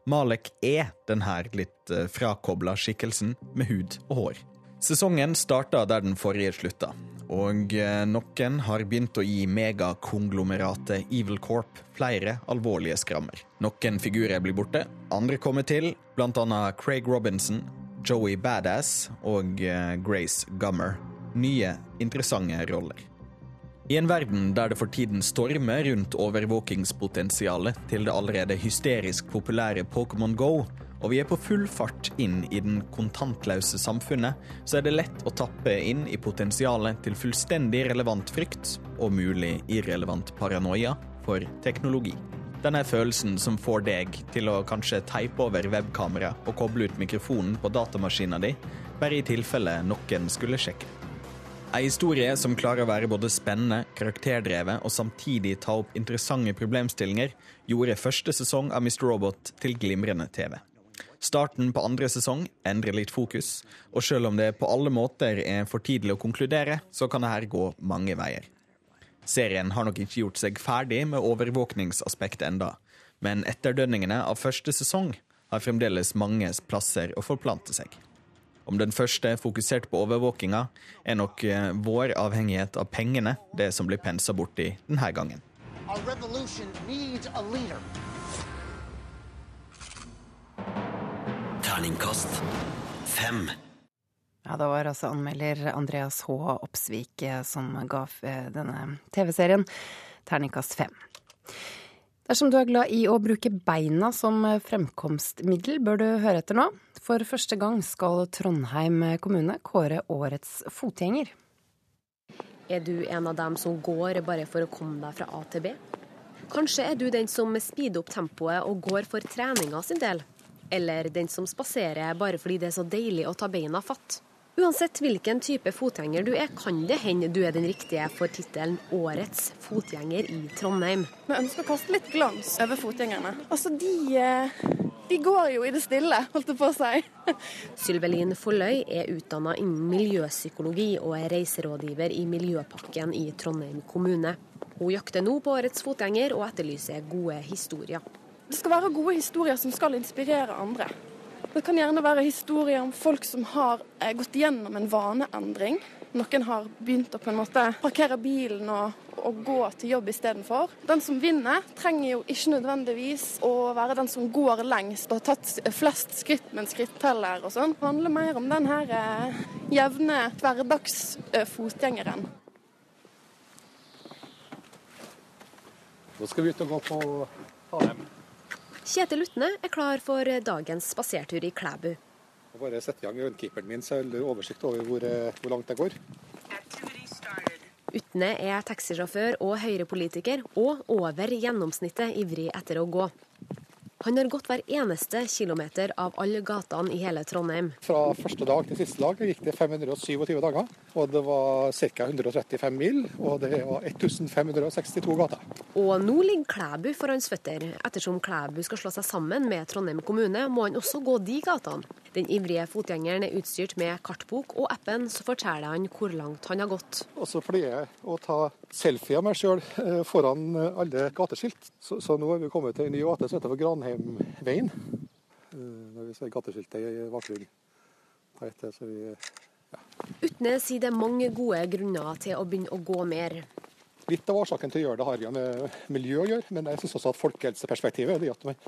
Malek er denne litt eh, frakobla skikkelsen med hud og hår. Sesongen starta der den forrige slutta, og eh, noen har begynt å gi megakonglomeratet Evil Corp flere alvorlige skrammer. Noen figurer blir borte, andre kommer til, blant annet Craig Robinson, Joey Badass og eh, Grace Gummer. Nye, interessante roller. I en verden der det for tiden stormer rundt overvåkingspotensialet til det allerede hysterisk populære Pokémon Go, og vi er på full fart inn i den kontantløse samfunnet, så er det lett å tappe inn i potensialet til fullstendig relevant frykt og mulig irrelevant paranoia for teknologi. Denne følelsen som får deg til å kanskje teipe over webkamera og koble ut mikrofonen på datamaskina di, bare i tilfelle noen skulle sjekke. Ei historie som klarer å være både spennende, karakterdrevet og samtidig ta opp interessante problemstillinger, gjorde første sesong av Mr. Robot til glimrende TV. Starten på andre sesong endrer litt fokus, og selv om det på alle måter er for tidlig å konkludere, så kan det her gå mange veier. Serien har nok ikke gjort seg ferdig med overvåkningsaspektet enda, men etterdønningene av første sesong har fremdeles mange plasser å forplante seg. Om den første fokuserte på overvåkinga, er nok eh, vår avhengighet av pengene det som blir pensa borti denne gangen. Terningkast fem. Ja, Det var altså anmelder Andreas H. Oppsvik eh, som ga eh, denne TV-serien terningkast fem. Dersom du er glad i å bruke beina som fremkomstmiddel, bør du høre etter nå. For første gang skal Trondheim kommune kåre årets fotgjenger. Er du en av dem som går bare for å komme deg fra A til B? Kanskje er du den som speeder opp tempoet og går for treninga sin del? Eller den som spaserer bare fordi det er så deilig å ta beina fatt? Uansett hvilken type fotgjenger du er, kan det hende du er den riktige for tittelen 'Årets fotgjenger i Trondheim'. Vi ønsker å kaste litt glans over fotgjengerne. Altså, de, eh, de går jo i det stille, holdt jeg på å si. *laughs* Sylvelin Folløy er utdanna innen miljøpsykologi og er reiserådgiver i Miljøpakken i Trondheim kommune. Hun jakter nå på årets fotgjenger og etterlyser gode historier. Det skal være gode historier som skal inspirere andre. Det kan gjerne være historier om folk som har eh, gått gjennom en vaneendring. Noen har begynt å på en måte parkere bilen og, og gå til jobb istedenfor. Den som vinner, trenger jo ikke nødvendigvis å være den som går lengst og har tatt flest skritt med en skritteller og sånn. Det handler mer om den her eh, jevne hverdagsfotgjengeren. Nå skal vi ut og gå på Hanem. Kjetil Utne er klar for dagens spasertur i Klæbu. Bare setter i gang øyenkeeperen min, så jeg har oversikt over hvor, eh, hvor langt jeg går. Utne er taxisjåfør og høyrepolitiker, og over gjennomsnittet ivrig etter å gå. Han har gått hver eneste kilometer av alle gatene i hele Trondheim. Fra første dag til siste dag gikk det 527 dager. Og det var ca. 135 mil, og det var 1562 gater. Og nå ligger Klæbu for hans føtter. Ettersom Klæbu skal slå seg sammen med Trondheim kommune, må han også gå de gatene. Den ivrige fotgjengeren er utstyrt med kartbok og appen, så forteller han hvor langt han har gått. Og så pleier jeg å ta selfie av meg sjøl eh, foran alle gateskilt. Så, så, nå er vi kommet til en ny gate som heter for Granheimveien. Eh, når vi ser gateskiltet i bakgrunnen. Ja. Utne sier det er mange gode grunner til å begynne å gå mer. Litt av årsaken til å gjøre det har jo med miljø å gjøre, men jeg syns også at folkehelseperspektivet er det at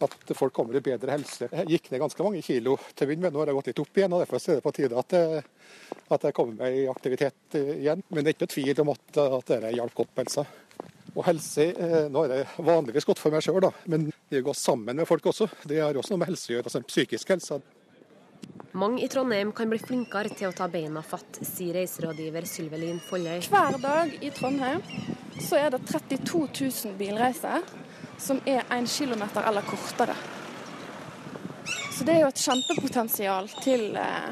at folk kommer i bedre helse. Jeg gikk ned ganske mange kilo til å begynne med, nå har jeg gått litt opp igjen. og Derfor er det på tide at jeg, at jeg kommer meg i aktivitet igjen. Men det er ikke noe tvil om at, at dette hjalp opp helsa. Og helse Nå er det vanligvis godt for meg sjøl, men det å gå sammen med folk også, det har også noe med helse å gjøre. altså psykisk helse. Mange i Trondheim kan bli flinkere til å ta beina fatt, sier reiserådgiver Sylvelin Folløy. Hver dag i Trondheim så er det 32 000 bilreiser som er 1 km eller kortere. Så det er jo et kjempepotensial til eh,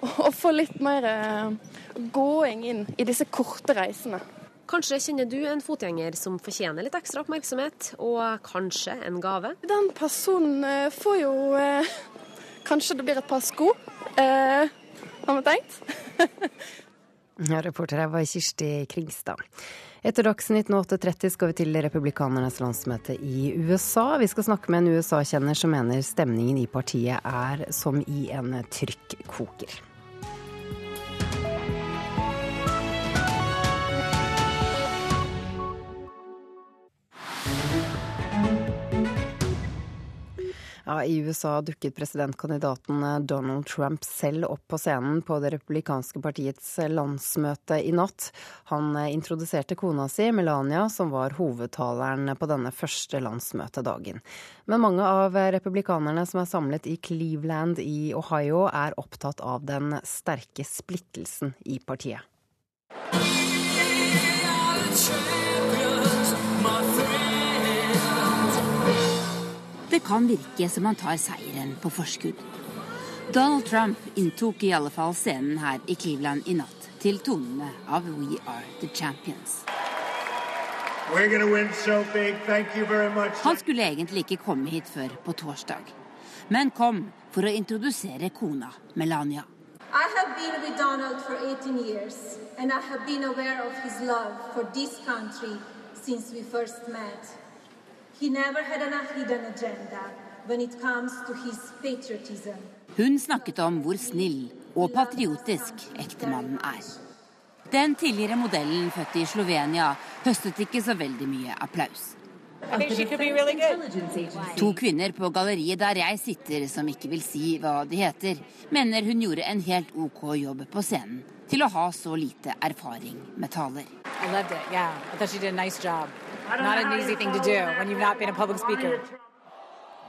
å få litt mer eh, gåing inn i disse korte reisene. Kanskje kjenner du en fotgjenger som fortjener litt ekstra oppmerksomhet, og kanskje en gave? Den personen eh, får jo eh, Kanskje det blir et par sko, eh, har vi tenkt. *laughs* ja, reporter her var Kirsti Kringstad. Etter Dagsnytt 8.30 skal vi til republikanernes landsmøte i USA. Vi skal snakke med en USA-kjenner som mener stemningen i partiet er som i en trykkoker. Ja, I USA dukket presidentkandidaten eh, Donald Trump selv opp på scenen på det republikanske partiets eh, landsmøte i natt. Han eh, introduserte kona si, Melania, som var hovedtaleren på denne første landsmøtedagen. Men mange av republikanerne som er samlet i Cleveland i Ohio, er opptatt av den sterke splittelsen i partiet. Det kan virke som han tar seieren på forskudd. Donald Trump inntok i alle fall scenen her i Cleveland i natt til tonene av We Are The Champions. Han skulle egentlig ikke komme hit før på torsdag. men kom for å introdusere kona Melania. I have been with Donald for 18 years, and I have been aware of his love for this country since we first met. Hun snakket om hvor snill og patriotisk ektemannen er. Den tidligere modellen født i Slovenia høstet ikke så veldig mye applaus. To kvinner på galleriet der jeg sitter, som ikke vil si hva de heter, mener hun gjorde en helt OK jobb på scenen til å ha så lite erfaring med taler.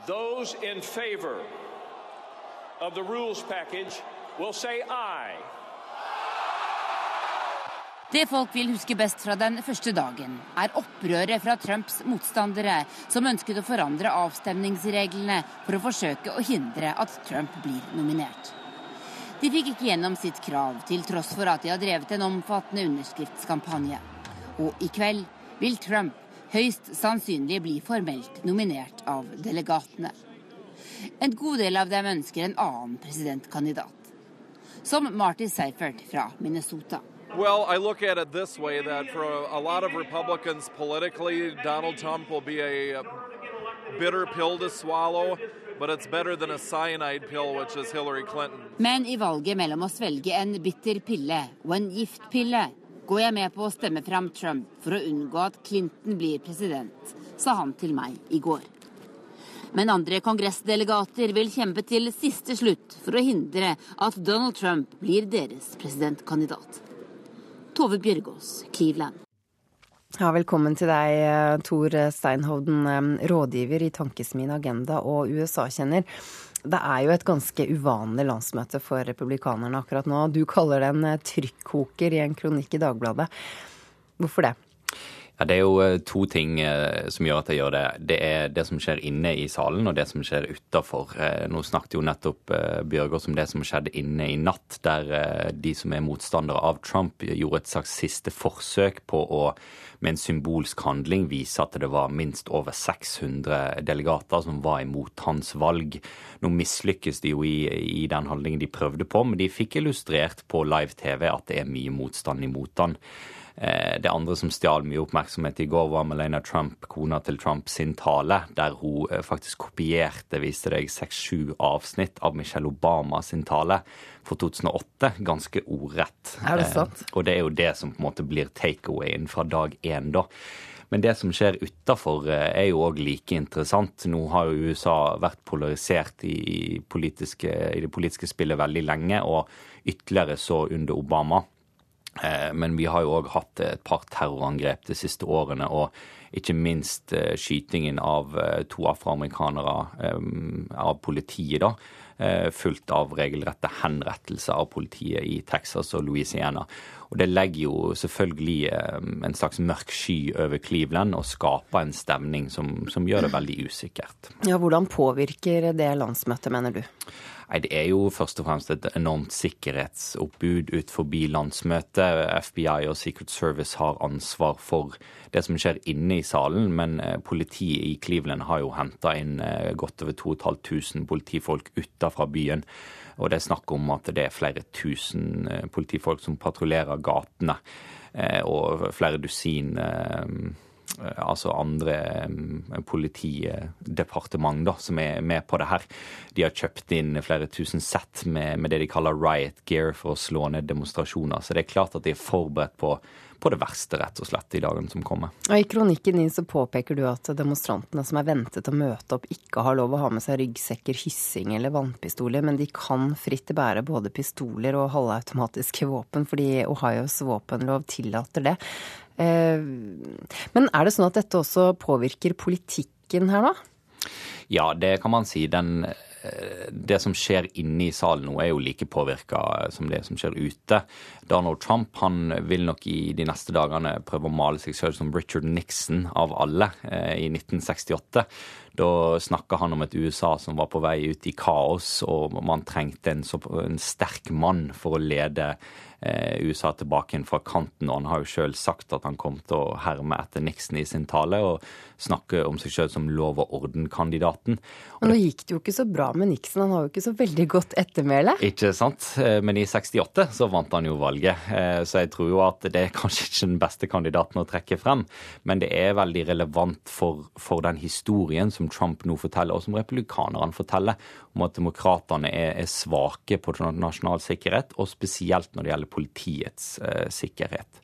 Those in favor of the rules package will say aye. Det folk vil huske best fra den første dagen, er opprøret fra Trumps motstandere, som ønsket å forandre avstemningsreglene for å forsøke å hindre at Trump blir nominert. De fikk ikke gjennom sitt krav, til tross for at de har drevet en omfattende underskriftskampanje. Og i kveld vil Trump høyst sannsynlig bli formelt nominert av delegatene. En god del av dem ønsker en annen presidentkandidat, som Marty Seifert fra Minnesota. Well, I look at it this way that for a, lot of Republicans politically, Donald Trump will be a, bitter pill to swallow, pill. Men i valget mellom å svelge en bitter pille og en giftpille går jeg med på å stemme fram Trump for å unngå at Clinton blir president, sa han til meg i går. Men andre kongressdelegater vil kjempe til siste slutt for å hindre at Donald Trump blir deres presidentkandidat. Tove Bjørgaas, Cleveland. Ja, velkommen til deg, Tor Steinhovden, rådgiver i Tankesmien Agenda og USA-kjenner. Det er jo et ganske uvanlig landsmøte for republikanerne akkurat nå. Du kaller det en trykkoker i en kronikk i Dagbladet. Hvorfor det? Det er jo eh, to ting eh, som gjør at jeg gjør det. Det er det som skjer inne i salen, og det som skjer utafor. Eh, nå snakket jo nettopp Bjørgaas om det som skjedde inne i natt, der de som er motstandere av Trump, gjorde et slags siste forsøk på å med en symbolsk handling vise at det var minst over 600 delegater som var imot hans valg. Nå mislykkes de jo i, i den handlingen de prøvde på, men de fikk illustrert på live-TV at det er mye motstand imot han. Eh, det andre som stjal mye oppmerksomhet i går, var Melania Trump, kona til Trump, sin tale, der hun eh, faktisk kopierte, viste deg, seks-sju avsnitt av Michelle Obama sin tale for 2008, ganske ordrett. Er det sant? Eh, og det er jo det som på en måte blir takeawayen fra dag én, da. Men det som skjer utafor er jo òg like interessant. Nå har jo USA vært polarisert i, politiske, i det politiske spillet veldig lenge, og ytterligere så under Obama. Eh, men vi har jo òg hatt et par terrorangrep de siste årene, og ikke minst eh, skytingen av eh, to afroamerikanere av politiet, da. Fulgt av regelrette henrettelser av politiet i Texas og Louisiana. Og Det legger jo selvfølgelig en slags mørk sky over Cleveland og skaper en stemning som, som gjør det veldig usikkert. Ja, Hvordan påvirker det landsmøtet, mener du? Nei, Det er jo først og fremst et enormt sikkerhetsoppbud ut forbi landsmøtet. FBI og Secret Service har ansvar for det som skjer inne i salen, men eh, politiet i Cleveland har jo henta inn eh, godt over 2500 politifolk utafra byen. Og det er snakk om at det er flere tusen eh, politifolk som patruljerer gatene. Og flere dusin altså andre mm, politidepartement da, som er med på det her. De har kjøpt inn flere tusen sett med, med, det de kaller riot gear for å slå ned demonstrasjoner. Så det er klart at de er forberedt på, på det verste, rett og slett, i dagene som kommer. Og I kronikken din så påpeker du at demonstrantene som er ventet å møte opp, ikke har lov å ha med seg ryggsekker, hyssing eller vannpistoler, men de kan fritt bære både pistoler og halvautomatiske våpen, fordi Ohios våpenlov tillater det. Eh, men er det sånn at dette også påvirker politikken her, da? Ja, det kan man si. Den, eh, det som skjer inne i salen nå, er jo like påvirka som det som skjer ute. Donald Trump han vil nok i de neste dagene prøve å male seg selv som Richard Nixon av alle eh, i 1968. Da snakka han om et USA som var på vei ut i kaos, og man trengte en, en sterk mann for å lede USA tilbake inn fra kanten. Og han har jo sjøl sagt at han kom til å herme etter Nixon i sin tale, og snakke om seg sjøl som lov og orden-kandidaten. Men nå gikk det jo ikke så bra med Nixon, han har jo ikke så veldig godt ettermæle. Ikke sant. Eh, men i 68 så vant han jo valget, eh, så jeg tror jo at det er kanskje ikke den beste kandidaten å trekke frem. Men det er veldig relevant for, for den historien som Trump nå forteller, og som republikanerne forteller, om at demokratene er, er svake på nasjonal sikkerhet, og spesielt når det gjelder politiets eh, sikkerhet.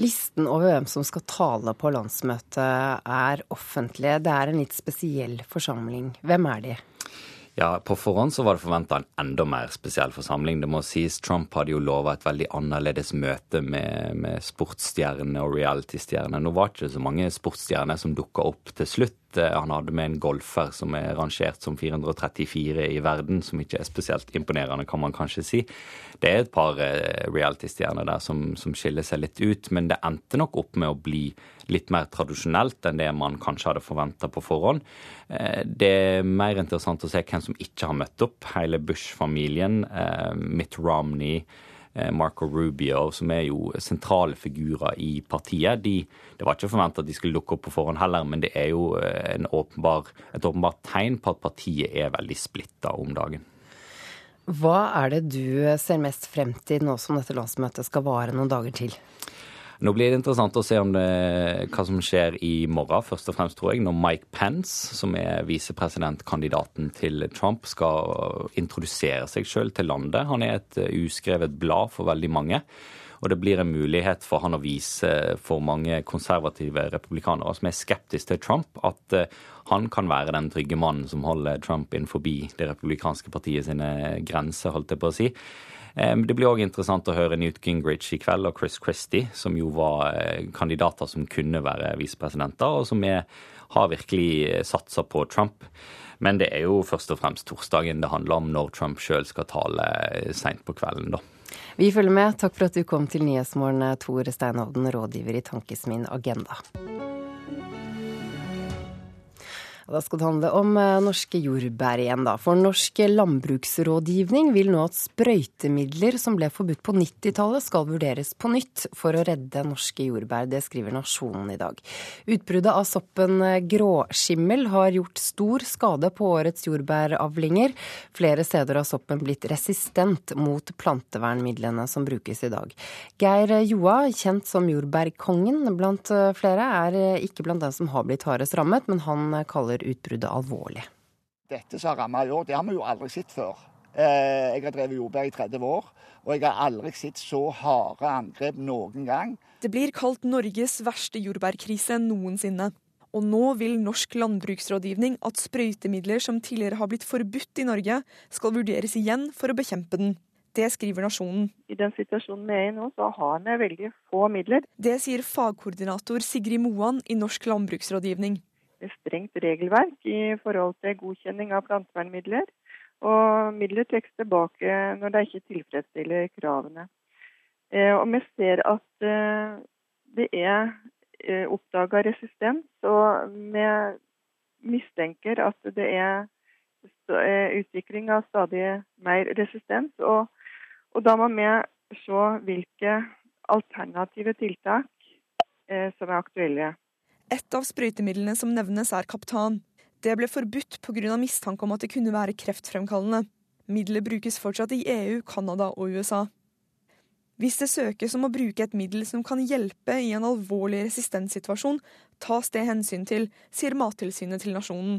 Listen over hvem som skal tale på landsmøtet er offentlig. Det er en litt spesiell forsamling. Hvem er de? Ja, På forhånd så var det forventa en enda mer spesiell forsamling. Det må sies Trump hadde jo lova et veldig annerledes møte med, med sportsstjerner og reality-stjerner. Nå var det ikke så mange sportsstjerner som dukka opp til slutt. Eh, han hadde med en golfer som er rangert som 434 i verden, som ikke er spesielt imponerende, kan man kanskje si. Det er et par eh, reality-stjerner der som, som, skiller seg litt ut, men det endte nok opp med å bli litt mer tradisjonelt enn det man kanskje hadde forventa på forhånd. Eh, det er mer interessant å se hvem som ikke har møtt opp. Hele Bush-familien, Mitt Romney, Marco Rubio, som er jo sentrale figurer i partiet. De, det var ikke forventa at de skulle dukke opp på forhånd heller, men det er jo eh, åpenbar, et åpenbart tegn på at partiet er veldig splitta om dagen. Hva er det du ser mest frem til nå som dette landsmøtet skal vare noen dager til? Nå blir det interessant å se det, hva som skjer i morgen, først og fremst, tror jeg, når Mike Pence, som er visepresidentkandidaten til Trump, skal introdusere seg sjøl til landet. Han er et eh, uskrevet blad for veldig mange. Og det blir en mulighet for han å vise for mange konservative republikanere som er skeptiske til Trump, at eh, han kan være den trygge mannen som holder Trump inn forbi det republikanske partiet sine grenser, holdt jeg på å si. Det blir òg interessant å høre Newt Gingrich i kveld og Chris Christie, som jo var eh, kandidater som kunne være visepresidenter, og som er, har virkelig eh, satsa på Trump. Men det er jo først og fremst torsdagen det handler om, når Trump sjøl skal tale eh, seint på kvelden, da. Vi følger med. Takk for at du kom til Nyhetsmorgen, Tor Steinhovden, rådgiver i Tankesmien Agenda. Da skal det handle om eh, norske jordbær igjen, da. For Norsk landbruksrådgivning vil nå at sprøytemidler som ble forbudt på 90-tallet skal vurderes på nytt for å redde norske jordbær. Det skriver Nasjonen i dag. Utbruddet av soppen eh, gråskimmel har gjort stor skade på årets jordbæravlinger. Flere steder har soppen blitt resistent mot plantevernmidlene som brukes i dag. Geir Joa, kjent som jordbærkongen blant eh, flere, er ikke blant dem som har blitt hardest rammet, men han kaller utbruddet alvorlig. Dette som har rammet i år, det har vi jo aldri sett før. Eh, jeg har drevet jordbær i 30 år, og jeg har aldri sett så harde angrep noen gang. Det blir kalt Norges verste jordbærkrise noensinne. Og nå vil Norsk landbruksrådgivning at sprøytemidler som tidligere har blitt forbudt i Norge, skal vurderes igjen for å bekjempe den. Det skriver Nasjonen. I den situasjonen vi er i nå, så har vi veldig få midler. Det sier fagkoordinator Sigrid Moan i Norsk landbruksrådgivning strengt regelverk i forhold til godkjenning av plantevernmidler. Og midler trekkes tilbake når de ikke tilfredsstiller kravene. Eh, og vi ser at eh, det er eh, oppdaga resistens, og vi mistenker at det er utvikling av stadig mer resistens. Og, og da må vi se hvilke alternative tiltak som er aktuelle. Et av sprøytemidlene som nevnes, er Kaptan. Det ble forbudt pga. mistanke om at det kunne være kreftfremkallende. Middelet brukes fortsatt i EU, Canada og USA. Hvis det søkes om å bruke et middel som kan hjelpe i en alvorlig resistenssituasjon, tas det hensyn til, sier Mattilsynet til Nasjonen.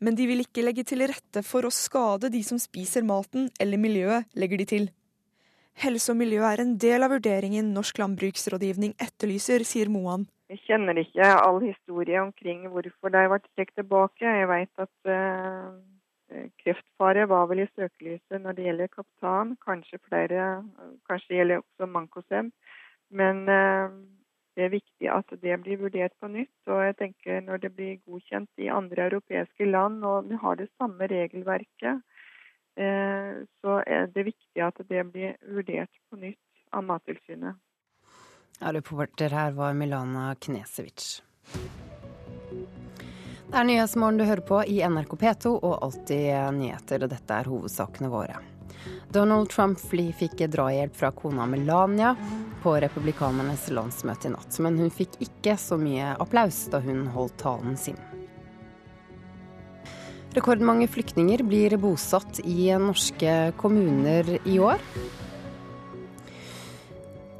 Men de vil ikke legge til rette for å skade de som spiser maten eller miljøet, legger de til. Helse og miljø er en del av vurderingen Norsk landbruksrådgivning etterlyser, sier Moan. Jeg kjenner ikke all historie omkring hvorfor de ble trukket tilbake. Jeg vet at uh, kreftfare var vel i søkelyset når det gjelder Kaptan. Kanskje flere, kanskje det gjelder også Mankosem. Men uh, det er viktig at det blir vurdert på nytt. Og jeg tenker når det blir godkjent i andre europeiske land, og vi har det samme regelverket, uh, så er det viktig at det blir vurdert på nytt av Mattilsynet. Reporter her var Milana Knesevic. Det er Nyhetsmorgen du hører på i NRK P2 og Alltid nyheter, og dette er hovedsakene våre. Donald Trump fikk drahjelp fra kona Melania på republikanernes landsmøte i natt, men hun fikk ikke så mye applaus da hun holdt talen sin. Rekordmange flyktninger blir bosatt i norske kommuner i år.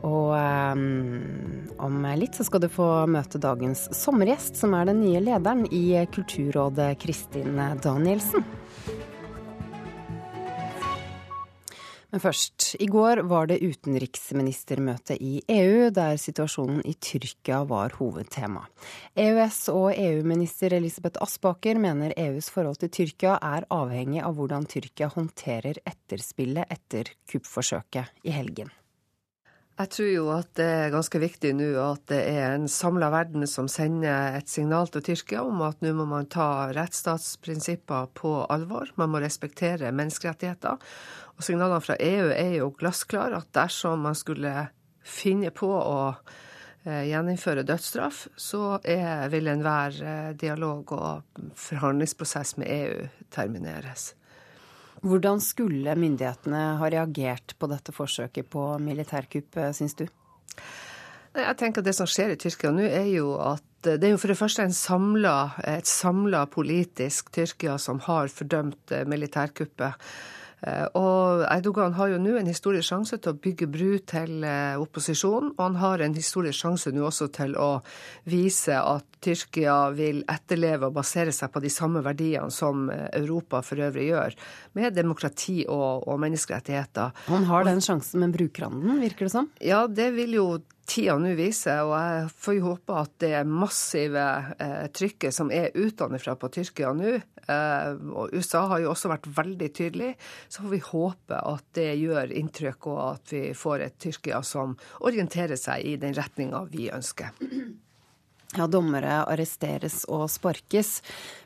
Og um, om litt så skal du få møte dagens sommergjest, som er den nye lederen i Kulturrådet, Kristin Danielsen. Men først. I går var det utenriksministermøte i EU, der situasjonen i Tyrkia var hovedtema. EØS- og EU-minister Elisabeth Aspaker mener EUs forhold til Tyrkia er avhengig av hvordan Tyrkia håndterer etterspillet etter kuppforsøket i helgen. Jeg tror jo at det er ganske viktig nå at det er en samla verden som sender et signal til Tyrkia om at nå må man ta rettsstatsprinsipper på alvor. Man må respektere menneskerettigheter. Og signalene fra EU er jo glassklare at dersom man skulle finne på å eh, gjeninnføre dødsstraff, så er, vil enhver eh, dialog og forhandlingsprosess med EU termineres. Hvordan skulle myndighetene ha reagert på dette forsøket på militærkupp, eh, syns du? Jeg tenker at Det som skjer i Tyrkia nå, er jo at det er jo for det første samlet, et samla politisk Tyrkia som har fordømt eh, militærkuppet. Eh, og Erdogan har jo nå en historisk sjanse til å bygge bru til eh, opposisjonen, og han har en historisk sjanse nå også til å vise at Tyrkia vil etterleve og basere seg på de samme verdiene som eh, Europa for øvrig gjør, med demokrati og, og menneskerettigheter. Han har den sjansen, men bruker han den, virker det som? Ja, det vil jo tida nå viser, og jeg får jo håpe at det massive eh, trykket som er utenfra på Tyrkia nå, eh, og USA har jo også vært veldig tydelig, så får vi håpe at det gjør inntrykk, og at vi får et Tyrkia som orienterer seg i den retninga vi ønsker. Ja, dommere arresteres og sparkes.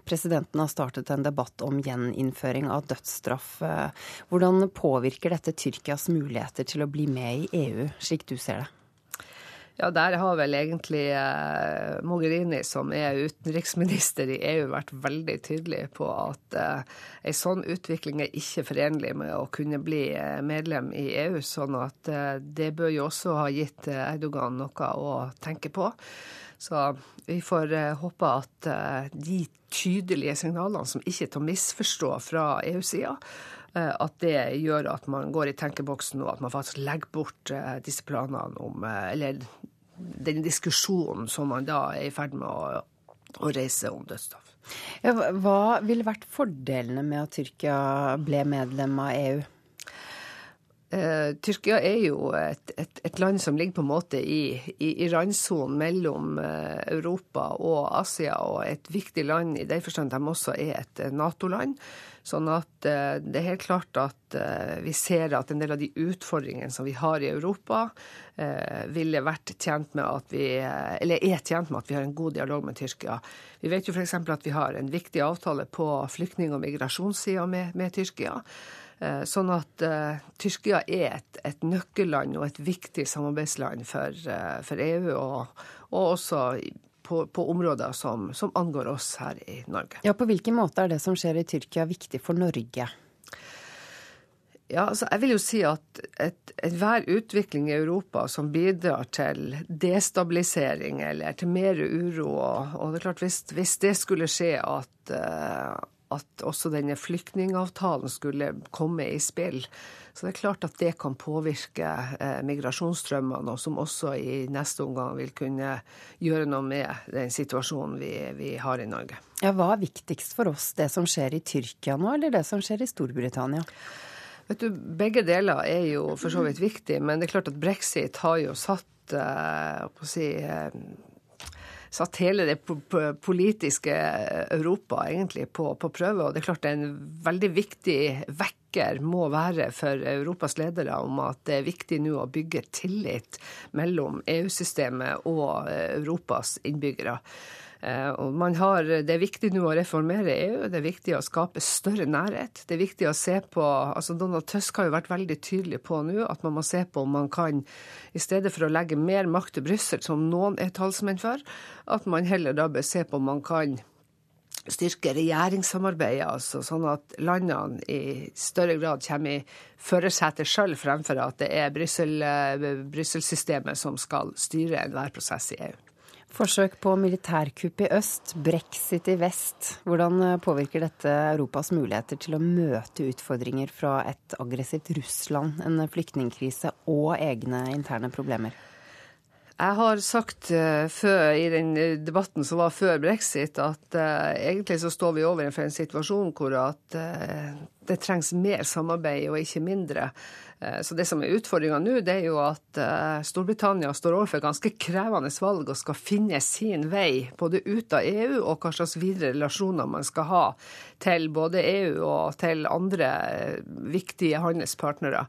Presidenten har startet en debatt om gjeninnføring av dødsstraff. Hvordan påvirker dette Tyrkias muligheter til å bli med i EU, slik du ser det? Ja, der har vel egentlig eh, Mogherini, som er utenriksminister i EU, vært veldig tydelig på at eh, en sånn utvikling er ikke forenlig med å kunne bli eh, medlem i EU. Sånn at eh, det bør jo også ha gitt eh, Erdogan noe å tenke på. Så vi får eh, håpe at de tydelige signalene, som ikke er til å misforstå fra EU-sida, at det gjør at man går i tenkeboksen, og at man faktisk legger bort disse planene om Eller den diskusjonen som man da er i ferd med å, å reise om dødsstraff. Ja, hva ville vært fordelene med at Tyrkia ble medlem av EU? Eh, Tyrkia er jo et, et, et, land som ligger på en måte i, i, i randsonen mellom uh, Europa og Asia, og et viktig land i den forstand de også er et eh, Nato-land. Sånn at uh, det er helt klart at vi ser at en del av de utfordringene som vi har i Europa, ville vært tjent med at vi Eller er tjent med at vi har en god dialog med Tyrkia. Vi vet jo f.eks. at vi har en viktig avtale på flyktning- og migrasjonssida med, med Tyrkia. Sånn at uh, Tyrkia er et, et, nøkkelland og et viktig samarbeidsland for, uh, for EU, og, og også på, på områder som, som, angår oss her i Norge. Ja, På hvilken måte er det som skjer i Tyrkia viktig for Norge? Ja, altså jeg vil jo si at enhver utvikling i Europa som bidrar til destabilisering eller til mer uro Og, og det er klart, hvis, hvis det skulle skje at, uh, at også denne flyktningavtalen skulle komme i spill, så det er klart at det kan påvirke eh, migrasjonsstrømmene, og som også i neste omgang vil kunne gjøre noe med den situasjonen vi, vi har i Norge. Ja, hva er viktigst for oss, det som skjer i Tyrkia nå, eller det som skjer i Storbritannia? Vet du, Begge deler er jo for så vidt viktig, men det er klart at brexit har jo satt eh, å si, eh, satt hele det politiske Europa egentlig på, på, prøve. Og det er klart det er en veldig viktig vekker må være for Europas ledere om at det er viktig nå å bygge tillit mellom EU-systemet og Europas innbyggere. Eh, og man har, det er viktig nå å reformere EU, det er viktig å skape større nærhet. Det er viktig å se på altså Donald Tusk har jo vært veldig tydelig på nå at man må se på om man kan, i stedet for å legge mer makt til Brussel, som noen er talsmenn for, at man heller da bør se på om man kan styrke regjeringssamarbeidet, altså sånn at landene i større grad kommer i førersetet sjøl, fremfor at det er Brussel-systemet som skal styre enhver prosess i EU. Forsøk på militærkupp i øst, brexit i vest. Hvordan påvirker dette Europas muligheter til å møte utfordringer fra et aggressivt Russland, en flyktningkrise og egne interne problemer? Jeg har sagt uh, før i den debatten som var før brexit, at uh, egentlig så står vi overfor en situasjon hvor at uh, det trengs mer samarbeid og ikke mindre. Så det som er utfordringa nå, det er jo at Storbritannia står overfor ganske krevende valg og skal finne sin vei både ut av EU og hva slags videre relasjoner man skal ha til både EU og til andre viktige handelspartnere.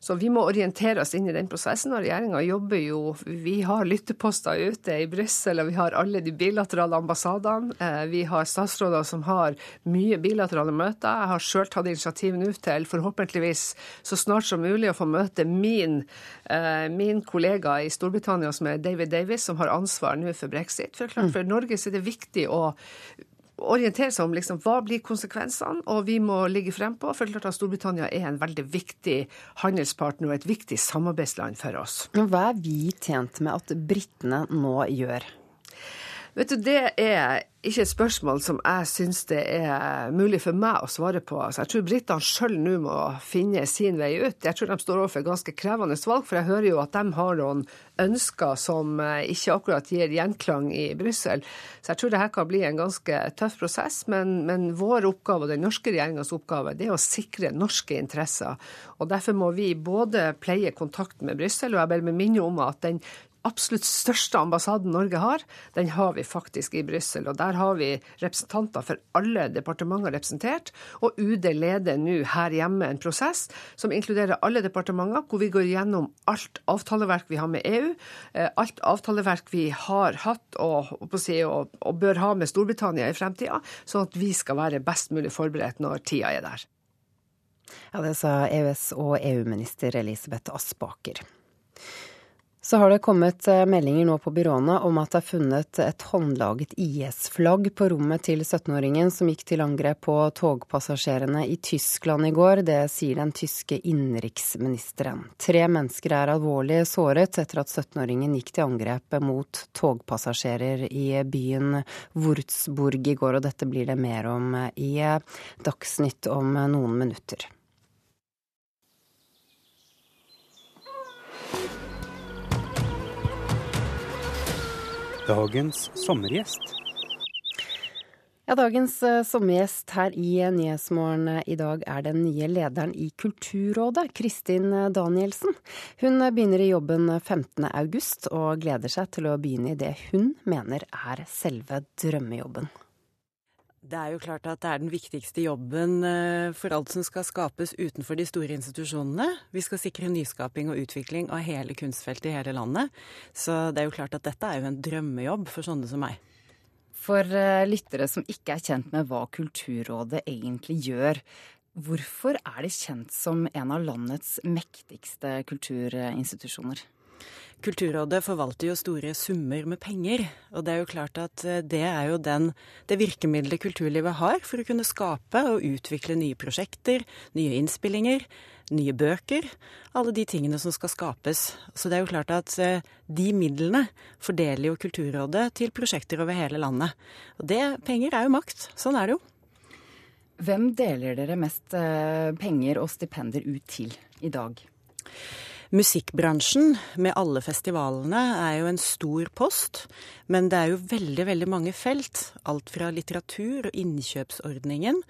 Så vi må orientere oss inn i den prosessen. Og regjeringa jobber jo Vi har lytteposter ute i Brussel, og vi har alle de bilaterale ambassadene. Eh, vi har statsråder som har mye bilaterale møter. Jeg har sjøl tatt initiativ nå til forhåpentligvis så snart som mulig å få møte min, eh, min kollega i Storbritannia som er David Davis, som har ansvar nå for brexit. For, klart, for Norge så er det viktig å orientere seg om liksom, hva blir konsekvensene, og vi må ligge frempå. For klart at Storbritannia er en veldig viktig handelspartner og et viktig samarbeidsland for oss. Hva er vi tjent med at britene nå gjør? Vet du, Det er ikke et spørsmål som jeg syns det er mulig for meg å svare på. Altså, jeg tror britene sjøl nå må finne sin vei ut. Jeg tror de står overfor ganske krevende valg, for jeg hører jo at de har noen ønsker som eh, ikke akkurat gir gjenklang i Brussel. Så jeg tror det her kan bli en ganske tøff prosess. Men, men vår oppgave og den norske regjeringas oppgave det er å sikre norske interesser. Og Derfor må vi både pleie kontakten med Brussel, og jeg bare minne om at den absolutt største ambassaden Norge har, den har vi faktisk i Brussel. Og der har vi representanter for alle departementer representert. Og UD leder nå her hjemme en prosess som inkluderer alle departementer, hvor vi går gjennom alt avtaleverk vi har med EU, eh, alt avtaleverk vi har hatt og, og, og bør ha med Storbritannia i fremtida, sånn at vi skal være best mulig forberedt når tida er der. Ja, Det sa EØS- og EU-minister Elisabeth Aspaker. Så har det kommet eh, meldinger nå på byråene om at det er funnet et håndlaget IS-flagg på rommet til 17-åringen som gikk til angrep på togpassasjerene i Tyskland i går. Det sier den tyske innenriksministeren. Tre mennesker er alvorlig såret etter at 17-åringen gikk til angrep mot togpassasjerer i byen Wurzburg i går, og dette blir det mer om i Dagsnytt om noen minutter. Dagens sommergjest. Ja, Dagens uh, sommergjest her i Nyhetsmorgen uh, i dag er den nye lederen i Kulturrådet, Kristin uh, Danielsen. Hun begynner i jobben 15.8 og gleder seg til å begynne i det hun mener er selve drømmejobben. Det er jo klart at det er den viktigste jobben eh, for alt som skal skapes utenfor de store institusjonene. Vi skal sikre nyskaping og utvikling av hele kunstfeltet i hele landet. Så det er jo klart at dette er jo en drømmejobb for sånne som meg. For eh, lyttere som ikke er kjent med hva Kulturrådet egentlig gjør, hvorfor er det kjent som en av landets mektigste kulturinstitusjoner? Kulturrådet forvalter jo store summer med penger, og det er jo klart at eh, det er jo den, det virkemidlet kulturlivet har for å kunne skape og utvikle nye prosjekter, nye innspillinger, nye bøker. Alle de tingene som skal skapes. Så det er jo klart at eh, de midlene fordeler jo Kulturrådet til prosjekter over hele landet. Og det, penger er jo makt. Sånn er det jo. Hvem deler dere mest eh, penger og stipender ut til i dag? Musikkbransjen med alle festivalene er jo en stor post, men det er jo veldig, veldig mange felt. Alt fra litteratur og innkjøpsordningen,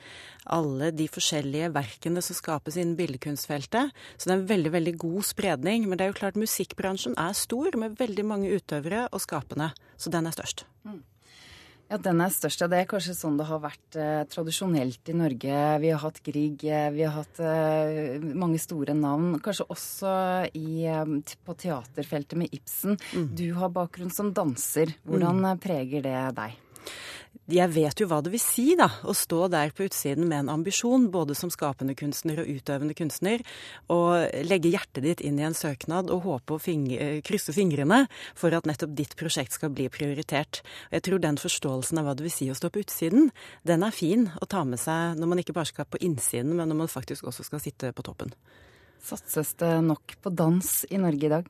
alle de forskjellige verkene som skapes innen billedkunstfeltet. Så det er en veldig, veldig god spredning. Men det er jo klart musikkbransjen er stor, med veldig mange utøvere og skapende. Så den er størst. Mm. Ja, den er størst. Ja, det er kanskje sånn det har vært eh, tradisjonelt i Norge. Vi har hatt Grieg, eh, vi har hatt eh, mange store navn. Kanskje også i, eh, på teaterfeltet med Ibsen. Mm. Du har bakgrunn som danser. Hvordan mm. preger det deg? Jeg vet jo hva det vil si da, å stå der på utsiden med en ambisjon, både som skapende kunstner og utøvende kunstner, og legge hjertet ditt inn i en søknad og håpe å fingre, krysse fingrene for at nettopp ditt prosjekt skal bli prioritert. Og jeg tror den forståelsen av hva det vil si å stå på utsiden, den er fin å ta med seg når man ikke bare skal på innsiden, men når man faktisk også skal sitte på toppen. Satses det nok på dans i Norge i dag?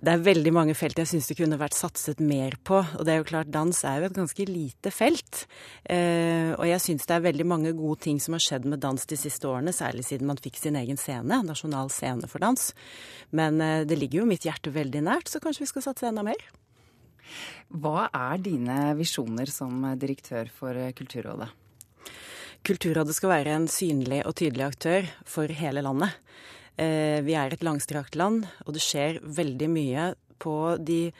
Det er veldig mange felt jeg syns det kunne vært satset mer på. Og det er jo klart, dans er jo et ganske lite felt. Eh, og jeg syns det er veldig mange gode ting som har skjedd med dans de siste årene, særlig siden man fikk sin egen scene, nasjonal scene for dans. Men eh, det ligger jo mitt hjerte veldig nært, så kanskje vi skal satse enda mer. Hva er dine visjoner som direktør for Kulturrådet? Kulturrådet skal være en synlig og tydelig aktør for hele landet. Eh, vi er et langstrakt land, og det skjer veldig mye på de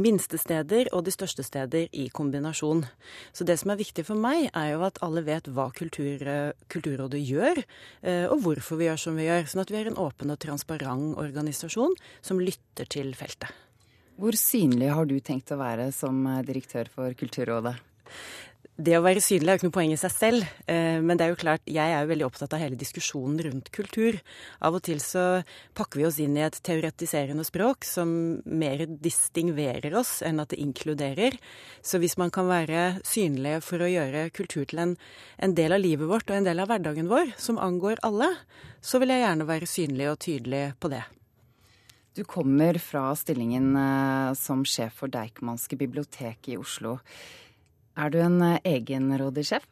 minste steder og de største steder i kombinasjon. Så det som er viktig for meg, er jo at alle vet hva kultur, Kulturrådet gjør, eh, og hvorfor vi gjør som vi gjør. Sånn at vi er en åpen og transparent organisasjon som lytter til feltet. Hvor synlig har du tenkt å være som direktør for Kulturrådet? Det å være synlig er jo ikke noe poeng i seg selv, eh, men det er jo klart, jeg er jo veldig opptatt av hele diskusjonen rundt kultur. Av og til så pakker vi oss inn i et teoretiserende språk som mer distingverer oss enn at det inkluderer. Så hvis man kan være synlig for å gjøre kultur til en, en del av livet vårt og en del av hverdagen vår, som angår alle, så vil jeg gjerne være synlig og tydelig på det. Du kommer fra stillingen eh, som sjef for Deichmanske bibliotek i Oslo. Er du en eh, egenrådig sjef?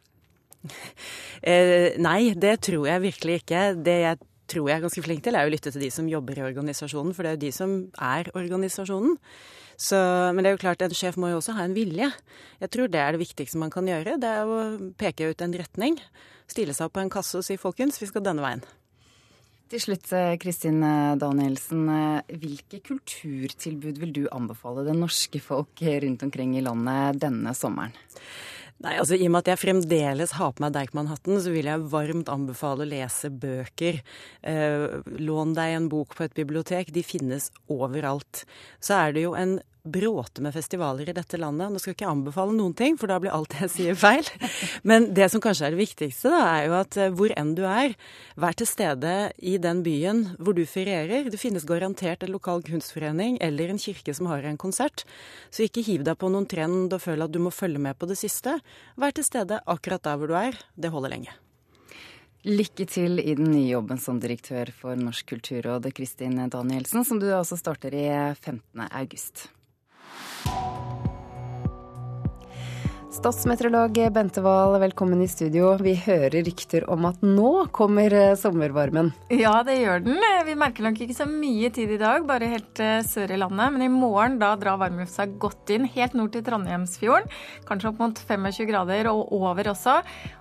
eh, nei, det tror jeg virkelig ikke. Det jeg tror jeg er ganske flink til, er å lytte til de som jobber i organisasjonen, for det er jo de som er organisasjonen. Så, men det er jo klart, en sjef må jo også ha en vilje. Jeg tror det er det viktigste man kan gjøre. Det er å peke ut en retning. Stille seg opp på en kasse og si 'folkens, vi skal denne veien'. Til slutt, eh, Kristin eh, Danielsen. Hvilke kulturtilbud vil du anbefale det norske folk rundt omkring i landet denne sommeren? Nei, altså I og med at jeg fremdeles har på meg Deichman-hatten, så vil jeg varmt anbefale å lese bøker. Eh, lån deg en bok på et bibliotek. De finnes overalt. Så er det jo en bråte med festivaler i dette landet. Nå skal jeg ikke anbefale noen ting, for da blir alt jeg sier feil. Men det som kanskje er det viktigste, da, er jo at eh, hvor enn du er, vær til stede i den byen hvor du ferierer. Det finnes garantert en lokal kunstforening eller en kirke som har en konsert. Så ikke hiv deg på noen trend og føl at du må følge med på det siste. Vær til stede akkurat der hvor du er. Det holder lenge. Lykke til i den nye jobben som direktør for Norsk kulturråd, Kristin Danielsen, som du også starter i 15. august. you Statsmeteorolog Bente Wahl, velkommen i studio. Vi hører rykter om at nå kommer eh, sommervarmen. Ja, det gjør den. Vi merker nok ikke så mye tid i dag, bare helt eh, sør i landet. Men i morgen da drar varmlufta godt inn, helt nord til Trondheimsfjorden. Kanskje opp mot 25 grader og over også.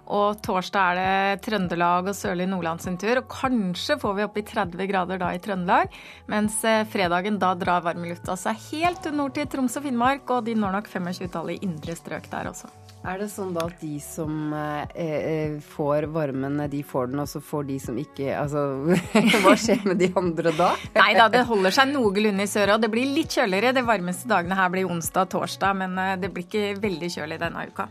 Og torsdag er det Trøndelag og sørlig Nordland sin tur. Og kanskje får vi opp i 30 grader da i Trøndelag. Mens eh, fredagen da drar varmelufta seg helt nord til Troms og Finnmark, og de når nok 25-tallet i indre strøk der også. Er det sånn da at de som eh, eh, får varmen, de får den, og så får de som ikke Altså, *laughs* hva skjer med de andre da? Nei da, det holder seg noenlunde i sør, og det blir litt kjøligere. De varmeste dagene her blir onsdag og torsdag, men eh, det blir ikke veldig kjølig denne uka.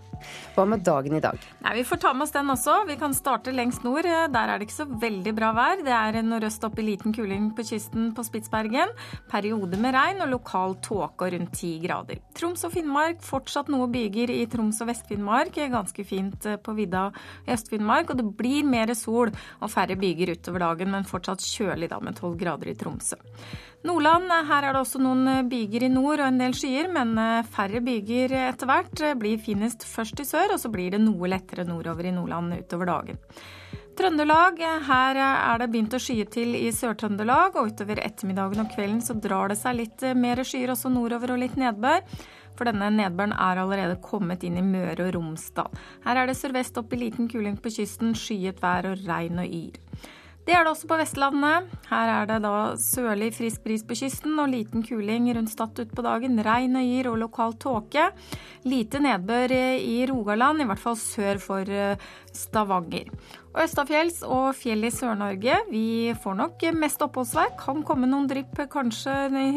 Hva med dagen i dag? Nei, Vi får ta med oss den også. Vi kan starte lengst nord. Der er det ikke så veldig bra vær. Det er nordøst opp i liten kuling på kysten på Spitsbergen. Periode med regn og lokal tåke og rundt 10 grader. Troms og Finnmark fortsatt noe byger i Troms og Vest-Finnmark. Ganske fint eh, på vidda i Øst-Finnmark. Og det blir mer sol og færre byger utover dagen, men fortsatt kjølig da med 12 grader i Tromsø. Nordland, her er det også noen eh, byger i nord og en del skyer, men eh, færre byger etter hvert. Blir finest først i sør, og så blir det noe lettere nordover i Nordland utover dagen. Trøndelag, her er det begynt å skye til i Sør-Trøndelag, og utover ettermiddagen og kvelden så drar det seg litt eh, mer skyer også nordover og litt nedbør. For denne nedbøren er allerede kommet inn i Møre og Romsdal. Her er det sørvest opp i liten kuling på kysten, skyet vær og regn og yr. Det er det også på Vestlandet. Her er det da sørlig frisk bris på kysten og liten kuling rundt Stad utpå dagen. Regn og yr og lokal tåke. Lite nedbør i Rogaland, i hvert fall sør for eh, Stavanger. Østafjells og fjell i Sør-Norge. Vi får nok mest oppholdsvær. Kan komme noen drypp kanskje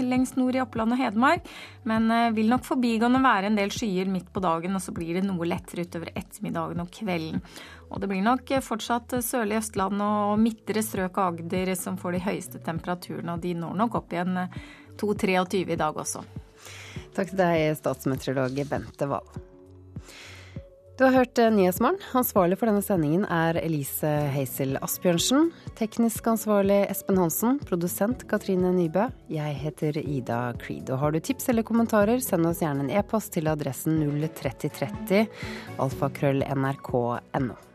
lengst nord i Oppland og Hedmark. Men eh, vil nok forbigående være en del skyer midt på dagen, og så blir det noe lettere utover ettermiddagen og kvelden. Og det blir nok fortsatt sørlig Østland og midtre strøk av Agder som får de høyeste temperaturene, og de når nok opp igjen 2-23 i dag også. Takk til deg, statsmeteorolog Bente Wahl. Du har hørt eh, Nyhetsmorgen. Ansvarlig for denne sendingen er Elise Heisel Asbjørnsen. Teknisk ansvarlig Espen Hansen. Produsent Katrine Nybø. Jeg heter Ida Creed. Og har du tips eller kommentarer, send oss gjerne en e-post til adressen 03030 alfakrøll.nrk.no.